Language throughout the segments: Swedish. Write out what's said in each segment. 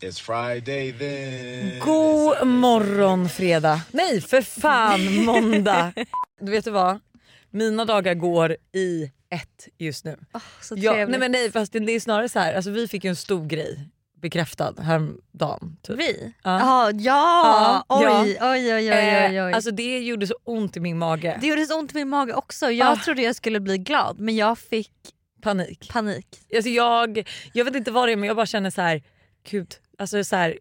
It's Friday then. God morgon fredag. Nej för fan måndag. Du vet du vad? Mina dagar går i ett just nu. Så Ja, trevligt. nej men nej fast det, det är snarare så här. Alltså vi fick ju en stor grej bekräftad häromdagen. Typ. Vi? Ja. Jaha, ja. Ja, Oj, ja. oj, oj, oj, oj, Eh, oj. alltså det gjorde så ont i min mage. det gjorde så ont i min mage också. Jag Ah. trodde jag skulle bli glad men jag fick Panik. panik. Alltså jag, jag vet inte vad det är men jag bara känner så här. gud, alltså så här,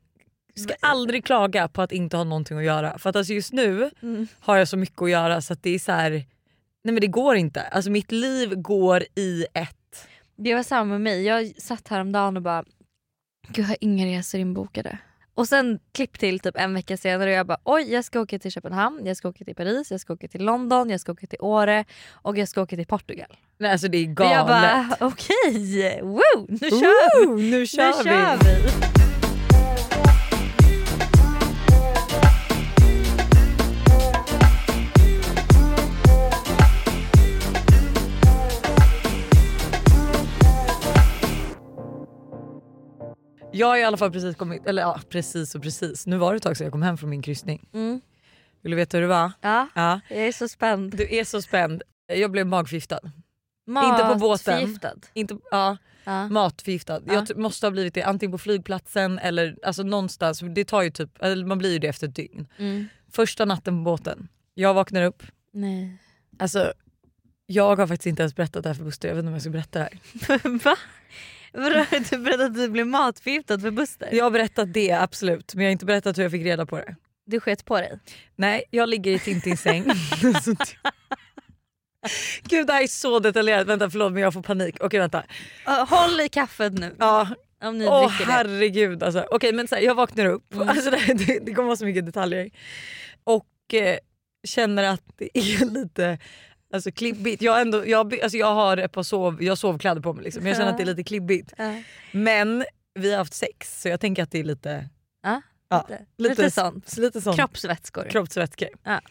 ska aldrig klaga på att inte ha någonting att göra. För att alltså just nu Mm. har jag så mycket att göra så att det är så här. nej men det går inte. Alltså mitt liv går i ett. Det var samma med mig. Jag satt häromdagen och bara, gud jag har inga resor inbokade. Och sen klipp till typ en vecka senare och jag bara oj jag ska åka till Köpenhamn, jag ska åka till Paris, jag ska åka till London, jag ska åka till Åre och jag ska åka till Portugal. Nej, alltså det är Och galet. jag bara okej, woo, nu kör! Woo, nu kör vi. Jag har i alla fall precis kommit, eller ja precis och precis. Nu var det ett tag sedan jag kom hem från min kryssning. Mm. Vill du veta hur det var? Ja, Ja. jag är så spänd. Du är så spänd. Jag blev magförgiftad. Inte på båten. Matförgiftad. Inte, ja, Ja. matförgiftad. Ja. Jag måste ha blivit det antingen på flygplatsen eller alltså någonstans. Det tar ju typ, man blir ju det efter ett dygn. Mm. Första natten på båten, jag vaknar upp. Nej. Alltså, jag har faktiskt inte ens berättat det här för Buster, jag vet inte om jag ska berätta det här. Va? Vadå har du berättat att du blev matförgiftad för Buster? Jag har berättat det absolut men jag har inte berättat hur jag fick reda på det. Du sket på dig? Nej, jag ligger i Tintins säng. Gud det här är så detaljerat, vänta förlåt men jag får panik. Okej vänta. Uh, håll i kaffet nu Ja, om ni åh dricker det. herregud alltså. Okej men så här, jag vaknar upp, Mm. alltså, det, det, det kommer vara så mycket detaljer. Och eh, känner att det är lite alltså, klibbigt. Jag, ändå, jag, alltså, jag har ett par sov, jag sovkläder på mig liksom, men jag känner att det är lite klibbigt. Ja. Men vi har haft sex så jag tänker att det är lite, Ja, Ja, lite, lite, lite sånt. lite sånt. Kroppsvätskor. kroppsvätskor. Ja.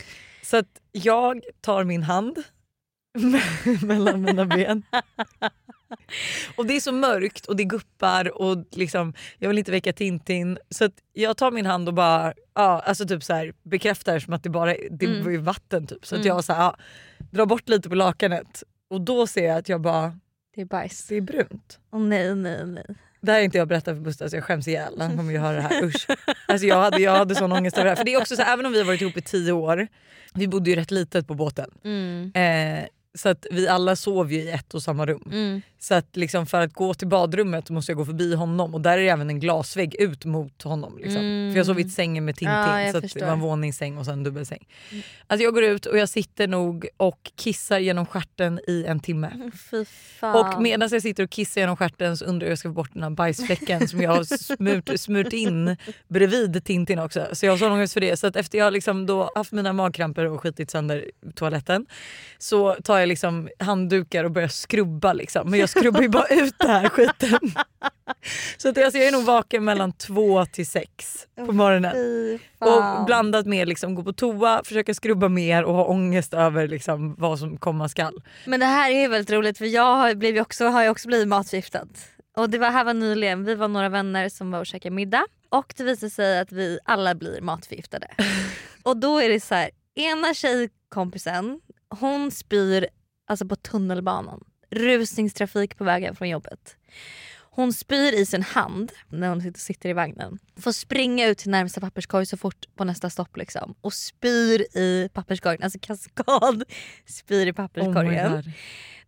Så att jag tar min hand mellan mina ben. och det är så mörkt och det guppar och liksom, jag vill inte väcka Tintin. Så att jag tar min hand och bara ja, alltså typ så här, bekräftar som att det bara det Mm. ju vatten. Typ. Så att Mm. jag så här, ja, drar bort lite på lakanet och då ser jag att jag bara, Det är bajs. det är brunt. Åh nej, nej, nej. Det här har inte jag berättat för Buster så jag skäms ihjäl. Han kommer ju höra det här. Usch. Alltså jag, hade, jag hade sån ångest över det här. För det är också så här, även om vi har varit ihop i tio år, vi bodde ju rätt litet på båten. Mm. Eh, så att vi alla sov ju i ett och samma rum. Mm. Så att liksom för att gå till badrummet måste jag gå förbi honom och där är det även en glasvägg ut mot honom. Liksom. Mm. För jag sov i sängen med Tintin Ja, så att det. Mm. var en våningssäng och sen en dubbelsäng. Alltså jag går ut och jag sitter nog och kissar genom stjärten i en timme. Fy. Och medan jag sitter och kissar genom stjärten så undrar jag hur jag ska få bort den här bajsfläcken som jag har smurt, smurt in bredvid Tintin också. Så jag har sån ångest för det. Så att efter jag liksom då haft mina magkramper och skitit sönder toaletten så tar jag liksom handdukar och börjar skrubba. Liksom. Men jag skrubbar ju bara ut den här skiten. Så att alltså jag är nog vaken mellan två till sex på morgonen. Och blandat med liksom gå på toa, försöka skrubba mer och ha ångest över liksom vad som komma skall. Men det här är väldigt roligt för jag har, blivit också, har också blivit matförgiftad. Och det var, här var nyligen, vi var några vänner som var och käkade middag och det visade sig att vi alla blir matförgiftade. och då är det så här, ena tjejkompisen hon spyr alltså på tunnelbanan, rusningstrafik på vägen från jobbet. Hon spyr i sin hand när hon sitter- i vagnen. Får springa ut till närmsta papperskorg så fort på nästa stopp liksom. Och spyr i papperskorgen, alltså kaskad spyr i Oh papperskorgen. God.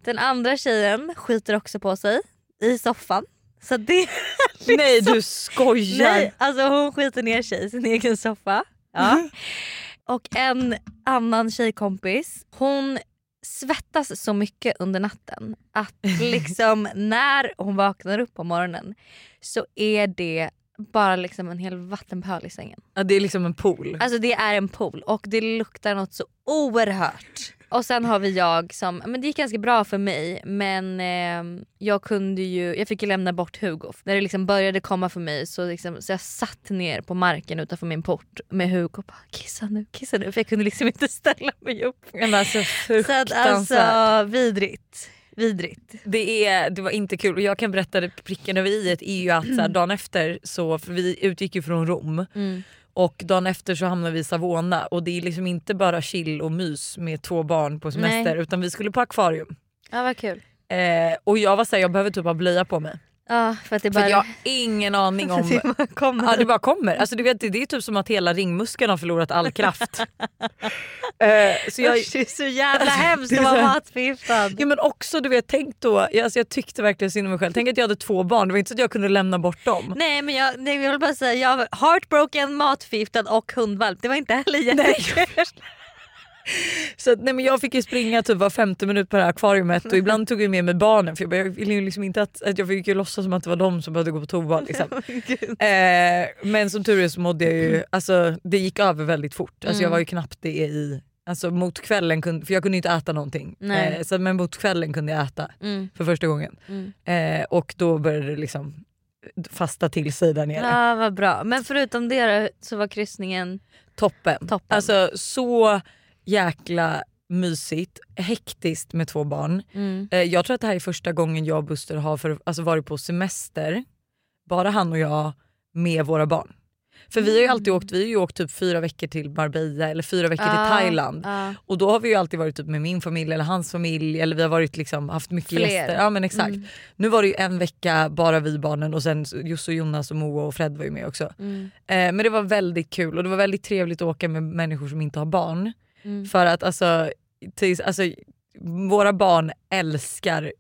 Den andra tjejen skiter också på sig i soffan. Så det, Nej du skojar! nej, alltså hon skiter ner sig i sin egen soffa. Ja. Och en annan tjejkompis, hon svettas så mycket under natten att liksom när hon vaknar upp på morgonen så är det bara liksom en hel vattenpöl i sängen. Ja, det är liksom en pool. Alltså det är en pool och det luktar något så oerhört. Och sen har vi jag som, men det gick ganska bra för mig men eh, jag kunde ju, jag fick ju lämna bort Hugo. När det liksom började komma för mig så, liksom, så jag satt ner på marken utanför min port med Hugo och bara kissa nu, kissa nu för jag kunde liksom inte ställa mig upp. Men alltså Så att alltså vidrigt. vidrigt. Det, är, det var inte kul och jag kan berätta det pricken över i är ju att så här, dagen efter så, för vi utgick ju från Rom Mm. Och dagen efter så hamnade vi i Savona och det är liksom inte bara chill och mys med två barn på semester Nej. utan vi skulle på akvarium. Ja vad kul. Eh, och jag var såhär, jag behöver typ ha blöja på mig. Ja för att det För bara jag har ingen aning om... det bara kommer. Ja det bara kommer. Alltså, du vet, det är typ som att hela ringmuskeln har förlorat all kraft. eh, så jag, Usch, det är så jävla hemskt Det är att vara matförgiftad. ja, men också du vet, tänk då, alltså, jag tyckte verkligen synd om mig själv. Tänk att jag hade två barn, det var inte så att jag kunde lämna bort dem. Nej men jag, nej, jag vill bara säga jag var heartbroken, matförgiftad och hundvalp. Det var inte heller jättekul. Så att, nej, men jag fick ju springa typ var femte minut på det här akvariet och ibland tog jag med mig barnen för jag, bara, jag ville ju liksom inte att, att jag fick ju låtsas som att det var de som behövde gå på toa. Liksom. eh, men som tur är så mådde jag ju, alltså det gick över väldigt fort. Alltså, Jag Mm. var ju knappt det i, alltså mot kvällen, kunde, för jag kunde inte äta någonting. Eh, så, men mot kvällen kunde jag äta Mm, för första gången. mm. Eh, och då började det liksom fasta till sig där nere. Ja vad bra. Men förutom det då, så var kryssningen Toppen. toppen. Alltså så jäkla mysigt, hektiskt med två barn. mm. Eh, Jag tror att det här är första gången jag och Buster har för, alltså varit på semester, bara han och jag med våra barn. För vi har ju alltid åkt, vi har ju åkt typ fyra veckor till Marbella eller fyra veckor Ja, till Thailand. ja. Och då har vi ju alltid varit typ med min familj eller hans familj eller vi har varit liksom, haft mycket Fler. gäster. Ja men exakt. Mm. Nu var det ju en vecka bara vi barnen och sen Josse Jonas och Moa och Fred var ju med också. Mm. Eh, men det var väldigt kul och det var väldigt trevligt att åka med människor som inte har barn. Mm. För att alltså, tills, alltså våra barn älskar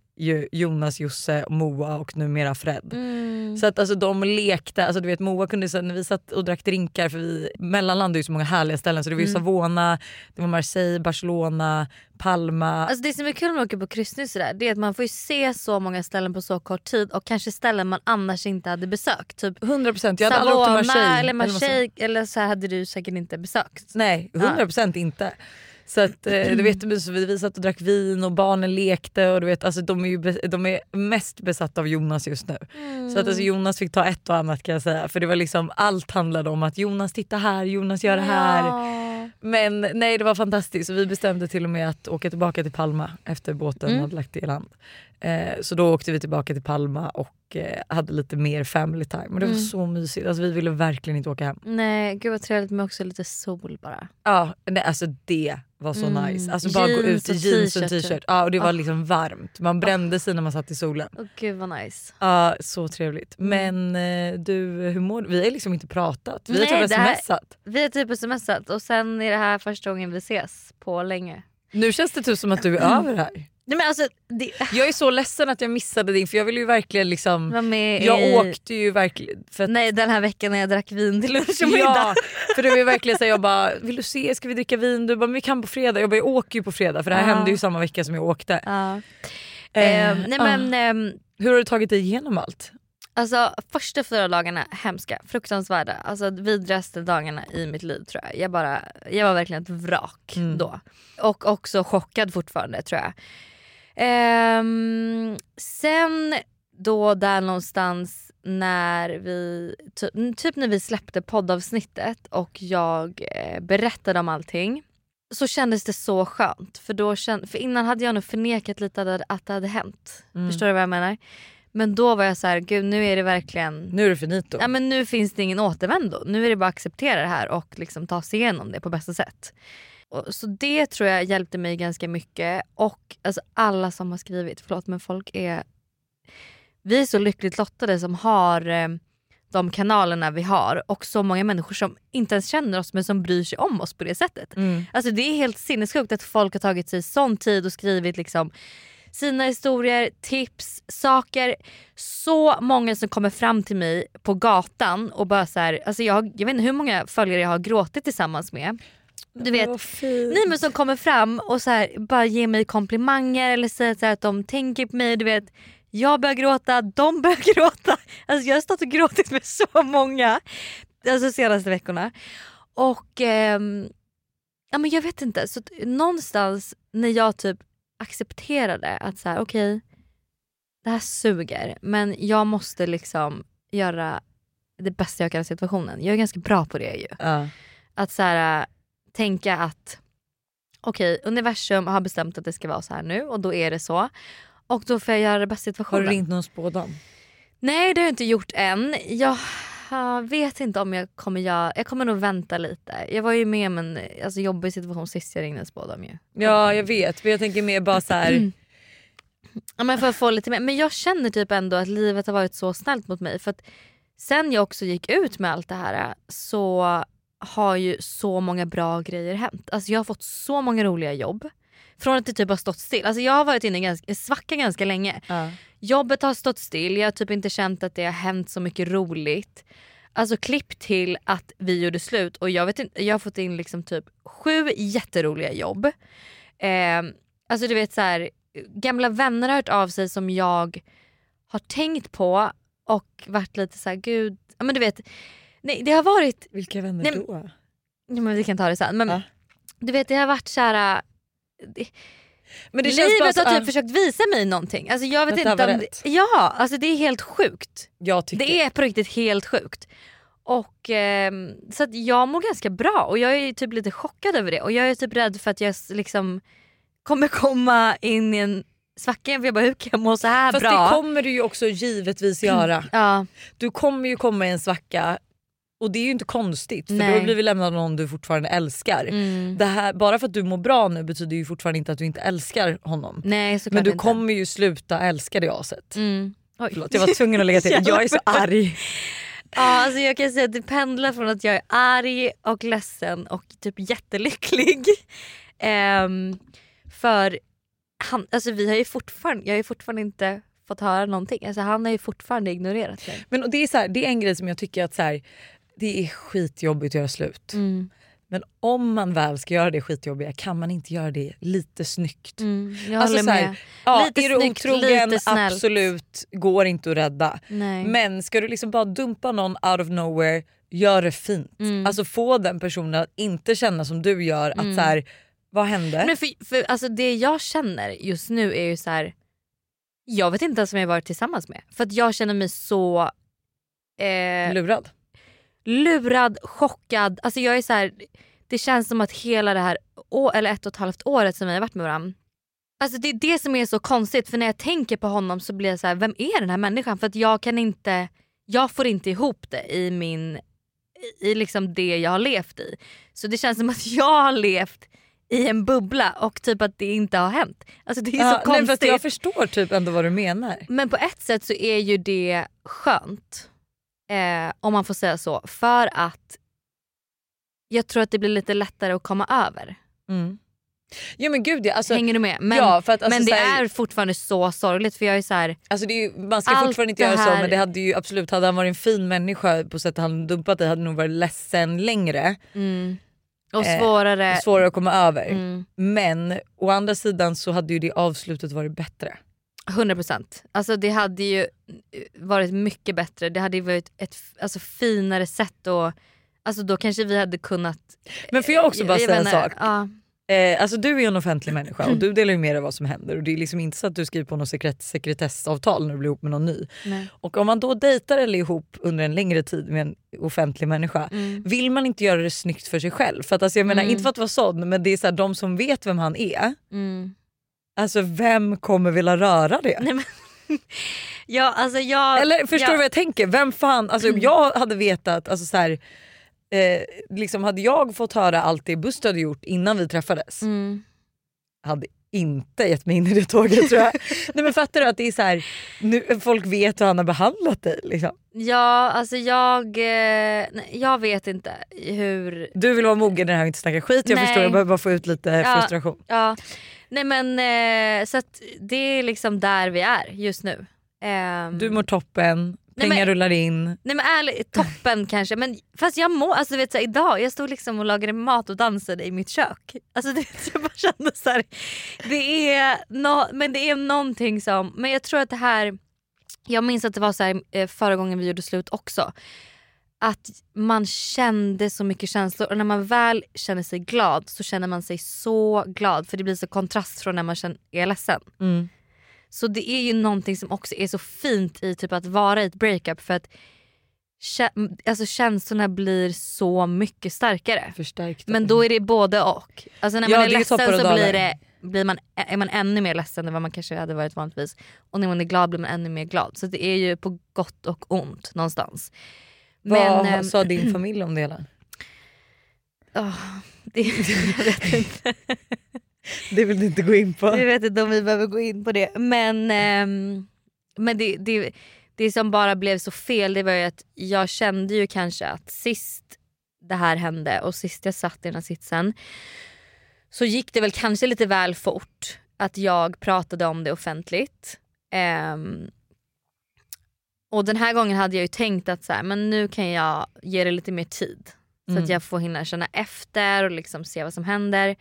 Jonas, Josse, Moa och numera Fred. Mm. Så att alltså de lekte, alltså du vet Moa kunde så när vi satt och drack drinkar för vi mellanlandade ju så många härliga ställen så det var ju Mm. Savona, det var Marseille, Barcelona, Palma. Alltså det som är kul med att åka på kryssning sådär, det är att man får ju se så många ställen på så kort tid och kanske ställen man annars inte hade besökt. Typ 100% jag hade aldrig åkt till Marseille. eller Marseille eller så hade du säkert inte besökt. Nej, 100% inte. Så att, eh, du vet, så vi, satt och drack vin och barnen lekte och du vet, alltså, de, är ju, de är mest besatta av Jonas just nu. Så att alltså, Jonas fick ta ett och annat kan jag säga. För det var liksom, allt handlade om att Jonas titta här, Jonas gör det här. Ja. Men nej det var fantastiskt. Så vi bestämde till och med att åka tillbaka till Palma efter båten Mm. hade lagt i land. Eh, så då åkte vi tillbaka till Palma och eh, hade lite mer family time. Och det var Mm. så mysigt. Alltså, vi ville verkligen inte åka hem. Nej gud vad trevligt med också lite sol bara. Ja, nej, alltså det var så Mm. nice. Alltså bara gå ut Jeans i jeans och t-shirt, t-shirt. typ. Ja, och det var Ah. liksom varmt. Man brände sig när man satt i solen. Åh gud vad nice. Ja, så trevligt. Mm. Men eh, du, hur mår du? Vi har liksom inte pratat. Vi har typ smsat. Vi har typ smsat och sen är det här första gången vi ses på länge. Nu känns det typ som att du är över här. Nej men alltså det, Jag är så ledsen att jag missade din för jag vill ju verkligen liksom... var med Jag i... åkte ju verkligen... För att, Nej den här veckan när jag drack vin till lunch och middag. ja, för det var ju verkligen så här, jag bara vill du se, ska vi dricka vin? Du bara vi kan på fredag. Jag bara jag åker ju på fredag för det här Ja. hände ju samma vecka som jag åkte. Ja. Eh, Eh, nej men ehm, Hur har du tagit dig igenom allt? Alltså första fyra dagarna hemska, fruktansvärda. Alltså vidrigaste dagarna i mitt liv tror jag. Jag, bara, jag var verkligen ett vrak Mm. då. Och också chockad fortfarande tror jag. Ehm, sen då där någonstans när vi, typ, typ när vi släppte poddavsnittet och jag eh, berättade om allting. Så kändes det så skönt. För, då känd, för innan hade jag nog förnekat lite att det hade hänt. Mm. Förstår du vad jag menar? Men då var jag så här, gud nu är det verkligen Nu är det finito. Ja, men nu finns det ingen återvändo. Nu är det bara att acceptera det här och liksom ta sig igenom det på bästa sätt. Så det tror jag hjälpte mig ganska mycket. Och alltså, alla som har skrivit, förlåt men folk är... Vi är så lyckligt lottade som har eh, de kanalerna vi har och så många människor som inte ens känner oss men som bryr sig om oss på det sättet. Mm. Alltså det är helt sinnessjukt att folk har tagit sig sån tid och skrivit liksom sina historier, tips, saker. Så många som kommer fram till mig på gatan och bara så här, alltså jag, jag vet inte hur många följare jag har gråtit tillsammans med. Du vet. Nej men som kommer fram och så här, bara ger mig komplimanger eller säger så här att de tänker på mig. Du vet, jag börjar gråta, de börjar gråta. Alltså jag har stått och gråtit med så många alltså senaste veckorna. Och ehm, ja, men jag vet inte, så någonstans när jag typ accepterade att så här, okej det här suger men jag måste liksom göra det bästa jag kan av situationen. Jag är ganska bra på det ju. Ja. Att så här, tänka att okej, universum har bestämt att det ska vara så här nu och då är det så. Och då får jag göra det bästa i Har situationen. du ringt någon spådam? Nej det har jag inte gjort än. Jag vet inte om jag kommer göra, jag kommer nog vänta lite. Jag var ju med om en alltså, jobbig situation sist jag ringde en spådam ju. Ja jag vet men jag tänker mer bara så här. Ja, men för att få lite mer. Men jag känner typ ändå att livet har varit så snällt mot mig. För att sen jag också gick ut med allt det här så har ju så många bra grejer hänt. Alltså jag har fått så många roliga jobb. Från att det typ har stått still. Alltså jag har varit inne i ganska- svacka ganska länge. Ja. Jobbet har stått still, jag har typ inte känt att det har hänt så mycket roligt. Alltså klipp till att vi gjorde slut och jag, vet inte, jag har fått in liksom typ sju jätteroliga jobb. Eh, alltså du vet så här, gamla vänner har hört av sig som jag har tänkt på och varit lite så här, gud, ja men du vet. Nej det har varit, Vilka vänner Nej, då? ja, men vi kan ta det sen. Men Ja. du vet det har varit så här. Det, Men det känns bara livet har typ ja, försökt visa mig någonting. Alltså jag vet inte om det, Ja, alltså det är helt sjukt. Det är på riktigt helt sjukt. Och ehm, Så att jag mår ganska bra och jag är typ lite chockad över det. Och jag är typ rädd för att jag liksom kommer komma in i en svacka igen för jag bara hur kan jag må så här Fast bra? det kommer du ju också givetvis göra. ja, Du kommer ju komma i en svacka och det är ju inte konstigt för Nej. har blivit lämnad av någon du fortfarande älskar. mm. Det här, bara för att du mår bra nu betyder ju fortfarande inte att du inte älskar honom. Nej Men du inte. kommer ju sluta älska det aset. Mm. Oj. Förlåt jag var tvungen att lägga till. Jag är så arg. Ja, alltså jag kan säga att det pendlar från att jag är arg och ledsen och typ jättelycklig. Ehm, för han, alltså vi har ju fortfarande, jag har ju fortfarande inte fått höra någonting. Alltså han har ju fortfarande ignorerat mig. Men det, är så här, det är en grej som jag tycker att så här, det är skitjobbigt att göra slut. Mm. Men om man väl ska göra det skitjobbiga kan man inte göra det lite snyggt. Mm, jag Alltså håller så här, med. Ja, Lite är du snyggt, otrogen, lite snällt. absolut, går inte att rädda. Nej. Men ska du liksom bara dumpa någon out of nowhere, gör det fint. Mm. Alltså få den personen att inte känna som du gör, att så här, vad hände? Men för, för, alltså det jag känner just nu är ju så här. Jag vet inte ens om jag varit tillsammans med. För att jag känner mig så eh, Lurad. Lurad, chockad. Alltså jag är så här, det känns som att hela det här å, eller ett och ett halvt året som vi har varit med varandra. Alltså det är det som är så konstigt för när jag tänker på honom så blir jag så här, vem är den här människan? För att jag kan inte, jag får inte ihop det i min, i liksom det jag har levt i. Så det känns som att jag har levt i en bubbla och typ att det inte har hänt. Alltså det är Ja, så nej, konstigt. fast jag förstår typ ändå vad du menar. Men på ett sätt så är ju det skönt. Eh, om man får säga så. För att jag tror att det blir lite lättare att komma över. Mm. Ja men gud ja, alltså, Hänger du med? Men, ja, för att, alltså, men det här, är fortfarande så sorgligt för jag är så här, Alltså ju, man ska fortfarande inte göra så men det hade ju absolut, hade han varit en fin människa på sättet han dumpat dig hade nog varit ledsen längre. mm, och Eh, svårare. Svårare att komma över. Mm, Men å andra sidan så hade ju det avslutet varit bättre. 100%. Alltså det hade ju varit mycket bättre. Det hade ju varit ett alltså, finare sätt och alltså då kanske vi hade kunnat... Men får jag också bara säga en vet inte, sak? Ja. Eh, alltså du är ju en offentlig människa och du delar ju med dig av vad som händer och det är liksom inte så att du skriver på något sekret, sekretessavtal när du blir ihop med någon ny. Nej. Och om man då dejtar eller är ihop under en längre tid med en offentlig människa Mm. vill man inte göra det snyggt för sig själv. För att, alltså, jag menar, Mm. Inte för att vara sån men det är så här, de som vet vem han är, Mm. Alltså vem kommer vilja röra det? Nej, men, ja, alltså jag, Eller förstår ja, du vad jag tänker? Vem fan, alltså jag hade vetat, alltså så här, eh, liksom hade jag fått höra allt det Buster hade gjort innan vi träffades, Mm. hade inte gett mig in i det tåget tror jag. Nej men fattar du att det är så här, nu, folk vet hur han har behandlat dig liksom. Ja, alltså jag, eh, nej, jag vet inte hur... Du vill vara mogen i det här och inte snacka skit, jag Nej. förstår jag behöver bara få ut lite Ja. frustration. Ja, nej men eh, så att det är liksom där vi är just nu. Ehm, Du mår toppen, pengar men- rullar in. Nej men ärligt, toppen kanske. Men fast jag mår, alltså du vet så här, idag, jag stod liksom och lagade mat och dansade i mitt kök. Alltså det, jag bara kände så här, det är, no, men det är någonting som, men jag tror att det här, jag minns att det var så här eh, förra gången vi gjorde slut också. Att man kände så mycket känslor och när man väl känner sig glad så känner man sig så glad för det blir så kontrast från när man känner, är ledsen. Mm. Så det är ju någonting som också är så fint i typ att vara i ett breakup för att alltså känslorna blir så mycket starkare. Förstärkt. Men då är det både och. Alltså när man Ja, är ledsen så blir det blir man, är man ännu mer ledsen än vad man kanske hade varit vanligtvis. Och när man är glad blir man ännu mer glad. Så det är ju på gott och ont någonstans. Vad ehm, sa din familj om det hela? åh, det, jag vet inte. Det vill du inte gå in på. Jag vet inte om vi behöver gå in på det. Men, ehm, men det, det, det som bara blev så fel det var ju att jag kände ju kanske att sist det här hände och sist jag satt i den här sitsen så gick det väl kanske lite väl fort att jag pratade om det offentligt. Ehm, och den här gången hade jag ju tänkt att så här, men nu kan jag ge det lite mer tid. Så Mm. att jag får hinna känna efter och liksom se vad som händer.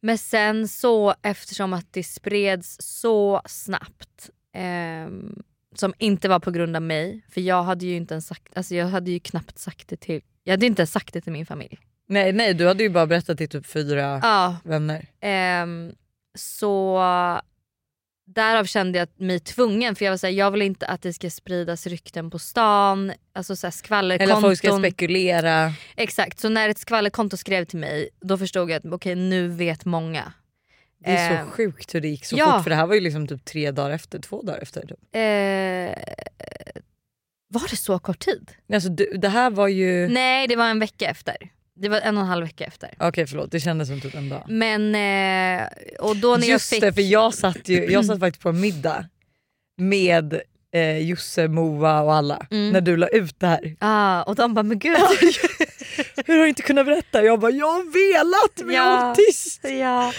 Men sen så eftersom att det spreds så snabbt ehm, som inte var på grund av mig. För jag hade ju inte ens sagt, alltså jag hade ju knappt sagt det till, jag hade inte ens sagt det till min familj. Nej, nej du hade ju bara berättat till typ fyra Ja, vänner. Ehm, så därav kände jag mig tvungen för jag var såhär, jag vill inte att det ska spridas rykten på stan, alltså såhär skvallerkonton. Eller folk ska spekulera. Exakt, så när ett skvallerkonto skrev till mig då förstod jag att okej nu vet många. Det är så Ehm, sjukt hur det gick så ja. fort för det här var ju liksom typ tre dagar efter, två dagar efter. Typ. Eh, var det så kort tid? Alltså, det här var ju... Nej det var en vecka efter. Det var en och en halv vecka efter. Okej förlåt, det kändes som typ en dag. Men eh, och då när Just jag fick... det, för jag satt, ju, jag satt faktiskt på en middag med eh, Josse, Moa och alla Mm. när du la ut det här. ah, och de bara men gud. Hur har du inte kunnat berätta? Jag bara, jag har velat men jag Ja. var tyst. Ja.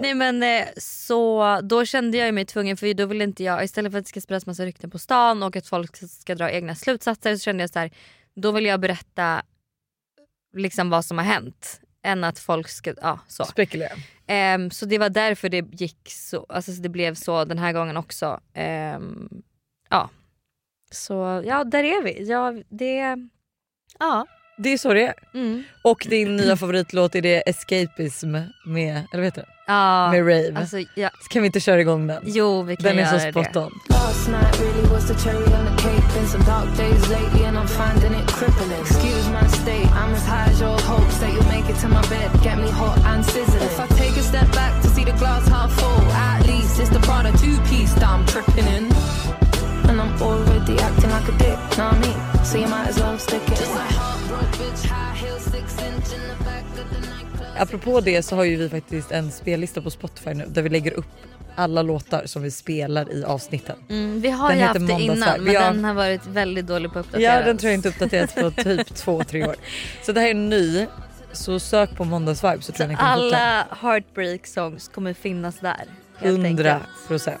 Nej men eh, så då kände jag mig tvungen för då vill inte jag istället för att det ska spridas massa rykten på stan och att folk ska dra egna slutsatser så kände jag så här, då vill jag berätta liksom vad som har hänt än att folk ska, ja så. Spekulera. Ehm, så det var därför det gick så, alltså så det blev så den här gången också. Ehm, ja. Så ja där är vi. Ja, det, ja. Det är så det är. Mm. Och din nya favoritlåt är det Escapism med, eller vad heter det? ja. Med Rave. Alltså, ja. Kan vi inte köra igång den? Jo vi kan Den är göra så spot det. on. Last night really was the cherry on the cake. Been some dark days lately and I'm finding it crippling. Excuse my state, I'm as high as your hopes that you'll make it to my bed. Get me hot and sizzling. If I take a step back to see the glass half full, at least it's the Prada two-piece that I'm tripping in. And I'm already acting like a dick, know what I mean? So you might as well stick it. Just a heartbroken bitch, high heels, six inch in the back of the nightclub. Apropå det så har ju vi faktiskt en spellista på Spotify nu där vi lägger upp alla låtar som vi spelar i avsnitten. Mm, vi har Den ju haft det innan men Ja. den har varit väldigt dålig på att uppdatera. Ja den tror jag inte uppdaterats på typ två, tre år. Så det här är ny. Så sök på måndagsvibe så tror jag ni kan hitta Alla heartbreak songs kommer finnas där. helt 100 enkelt. procent.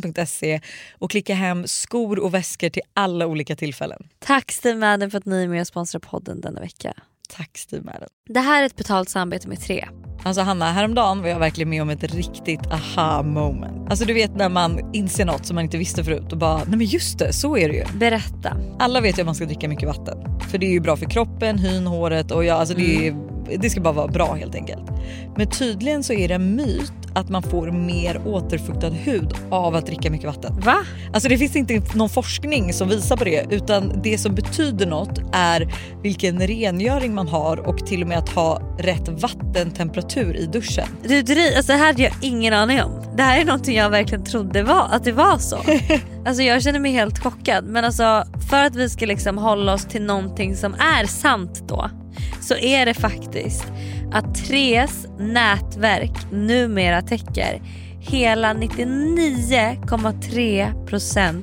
steamadden.se och klicka hem skor och väskor till alla olika tillfällen. Tack Steve Madden för att ni är med och sponsrar podden denna vecka. Tack Steve Madden. Det här är ett betalt samarbete med Tre. Alltså Hanna, häromdagen var jag verkligen med om ett riktigt aha moment. Alltså du vet när man inser något som man inte visste förut och bara, nej men just det, så är det ju. Berätta. Alla vet ju att man ska dricka mycket vatten. För det är ju bra för kroppen, hyn, håret och ja, alltså det, är, det ska bara vara bra helt enkelt. Men tydligen så är det en myt att man får mer återfuktad hud av att dricka mycket vatten. Va? Alltså det finns inte någon forskning som visar på det utan det som betyder något är vilken rengöring man har och till och med att ha rätt vattentemperatur i duschen. Du, dri- alltså det här hade jag ingen aning om. Det här är någonting jag verkligen trodde var, att det var så. alltså jag känner mig helt chockad men alltså för att vi ska liksom hålla oss till någonting som är sant då så är det faktiskt att Tres nätverk numera täcker hela 99,3%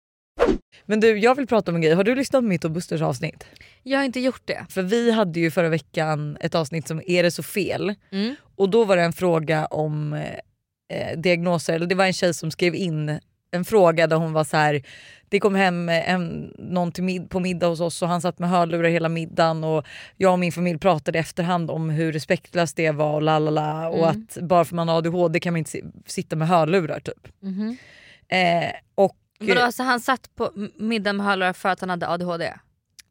Men du jag vill prata om en grej, har du lyssnat på mitt och Busters avsnitt? Jag har inte gjort det. För vi hade ju förra veckan ett avsnitt som Är det så fel? Mm. Och då var det en fråga om eh, diagnoser, eller det var en tjej som skrev in en fråga där hon var så här. det kom hem en, någon till mid, på middag hos oss och han satt med hörlurar hela middagen och jag och min familj pratade i efterhand om hur respektlöst det var och lalala och att bara för man har ADHD kan man inte si- sitta med hörlurar typ. Mhm. Eh, och Vadå, alltså han satt på middag med hörlurar för att han hade ADHD?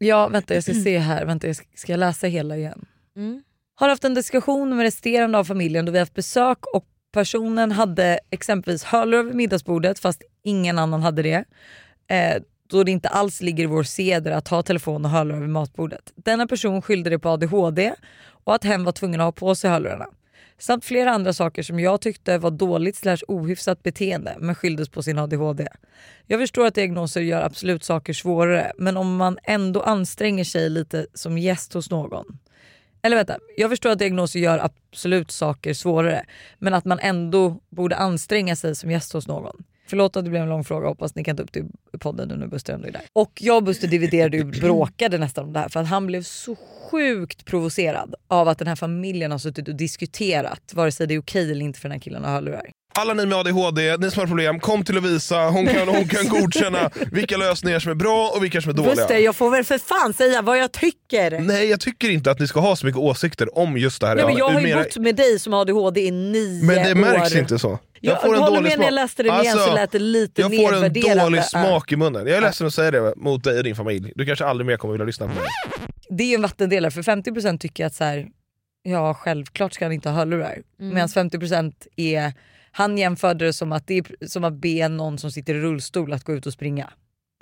ja vänta jag ska se här, vänta jag ska, ska jag läsa hela igen? Mm. Har haft en diskussion med resterande av familjen då vi haft besök och personen hade exempelvis hörlurar vid middagsbordet fast ingen annan hade det. Eh, då det inte alls ligger i vår seder att ha telefon och hörlurar vid matbordet. Denna person skyllde det på ADHD och att hen var tvungen att ha på sig hörlurarna. Samt flera andra saker som jag tyckte var dåligt slash ohyfsat beteende men skylldes på sin ADHD. Jag förstår att diagnoser gör absolut saker svårare men om man ändå anstränger sig lite som gäst hos någon eller vänta, jag förstår att diagnoser gör absolut saker svårare men att man ändå borde anstränga sig som gäst hos någon. Förlåt att det blev en lång fråga, hoppas ni kan ta upp det i podden nu när Buster ändå är där. Och jag och Buster dividerade och bråkade nästan om det här för att han blev så sjukt provocerad av att den här familjen har suttit och diskuterat vare sig det är okej eller inte för den här killen att ha hörlurar. Alla ni med ADHD, ni som har problem, kom till Lovisa. Hon kan, hon kan godkänna vilka lösningar som är bra och vilka som är dåliga. Buster jag får väl för fan säga vad jag tycker! Nej, jag tycker inte att ni ska ha så mycket åsikter om just det här. Nej, men jag har ju mera- bott med dig som har ADHD i nio men det märks år. inte så. Jag, jag håller med när jag läste det igen så lät det lite jag får en dålig smak i munnen. Jag är ledsen att säga det mot dig och din familj. Du kanske aldrig mer kommer vilja lyssna på mig. det är ju en vattendelare för 50% tycker att så här, ja självklart ska han inte ha hörlurar. Mm. Medan 50% är, han jämförde det som att det är som att be någon som sitter i rullstol att gå ut och springa.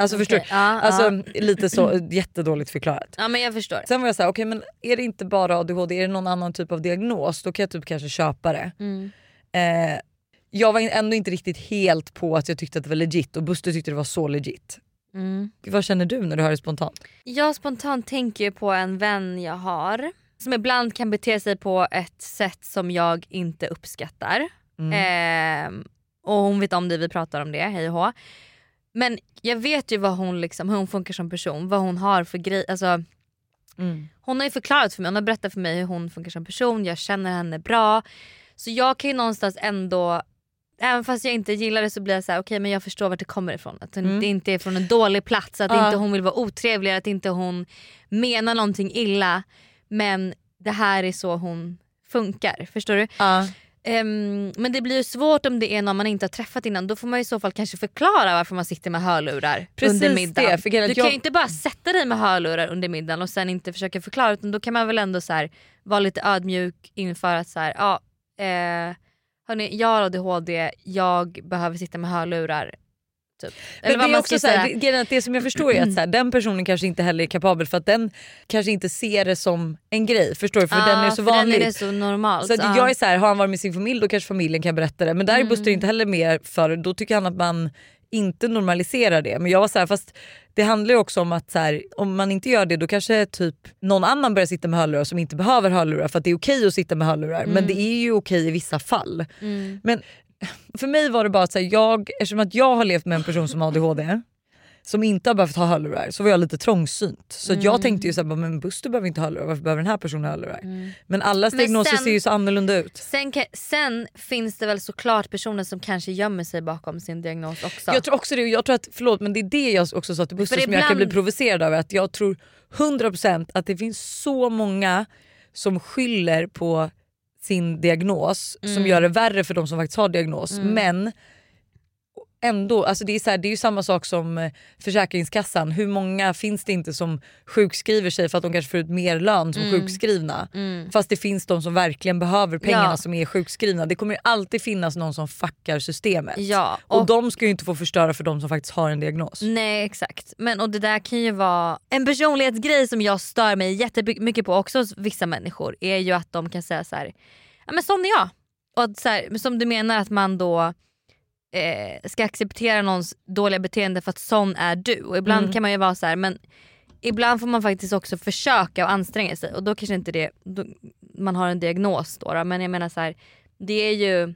Alltså Okej, förstår du? ja, Alltså ja. lite så jättedåligt förklarat. ja men jag förstår. Sen var jag såhär, okej men är det inte bara ADHD, är det någon annan typ av diagnos då kan jag typ kanske köpa det. Mm. Eh, jag var ändå inte riktigt helt på att jag tyckte att det var legit och Buster tyckte det var så legit. Mm. Vad känner du när du hör det spontant? Jag spontant tänker på en vän jag har som ibland kan bete sig på ett sätt som jag inte uppskattar. Mm. Ehm, och hon vet om det, vi pratar om det, hej och. Men jag vet ju vad hon liksom, hur hon funkar som person, vad hon har för grej. Alltså, Mm. hon har ju förklarat för mig, hon har berättat för mig hur hon funkar som person, jag känner henne bra. Så jag kan ju någonstans ändå, även fast jag inte gillar det så blir jag så här: okej men jag förstår vart det kommer ifrån. Att Mm. det inte är från en dålig plats, att Ja. inte hon vill vara otrevlig, att inte hon menar någonting illa. Men det här är så hon funkar, förstår du? Ja. Ehm, men det blir ju svårt om det är någon man inte har träffat innan. Då får man i så fall kanske förklara varför man sitter med hörlurar Precis under middagen. det, du att kan jag- ju inte bara sätta dig med hörlurar under middagen och sen inte försöka förklara utan då kan man väl ändå så här, vara lite ödmjuk inför att så här, ja, eh, hörni, jag har ADHD, jag behöver sitta med hörlurar. Typ. Men det, är också så här, som jag förstår är att så här, den personen kanske inte heller är kapabel för att den kanske inte ser det som en grej. Förstår du? För den är så vanlig. Den är så normalt. så ja. jag är så här, har han varit med sin familj då kanske familjen kan berätta det. Men där är Mm. Buster inte heller med för då tycker han att man inte normalisera det. Men jag var så här, fast det handlar ju också om att så här, om man inte gör det då kanske typ någon annan börjar sitta med hörlurar som inte behöver hörlurar för att det är okej att sitta med hörlurar. Men det är ju okej i vissa fall. Men för mig var det bara att så här, jag, eftersom att jag har levt med en person som har ADHD som inte har behövt ha hörlurar så var jag lite trångsynt. Så att jag tänkte ju såhär, men Buster behöver inte ha hörlurar, varför behöver den här personen ha hörlurar? Men allas diagnoser ser ju så annorlunda ut. Sen, sen finns det väl såklart personer som kanske gömmer sig bakom sin diagnos också. Jag tror också det, jag tror att, förlåt men det är det jag också sa till Buster som jag kan bli provocerad över. Att jag tror 100% att det finns så många som skyller på sin diagnos Mm. som gör det värre för de som faktiskt har diagnos. Men ändå, alltså det, är så här, det är ju samma sak som eh, Försäkringskassan. Hur många finns det inte som sjukskriver sig för att de kanske får ut mer lön som sjukskrivna? Fast det finns de som verkligen behöver pengarna Mm. Ja. som är sjukskrivna. Det kommer alltid finnas någon som fuckar systemet. Ja, och, och- de ska ju inte få förstöra för de som faktiskt har en diagnos. Nej exakt. Men och det där kan ju vara en personlighetsgrej som jag stör mig jättemycket på också hos vissa människor är ju att de kan säga så här, ja men sån är jag. Och att så här, som du menar att man då eh, ska acceptera någons dåliga beteende för att sån är du. Och ibland Mm. kan man ju vara så här, men ibland får man faktiskt också försöka och anstränga sig och då kanske inte det, då, man har en diagnos då, då men jag menar så här, det är ju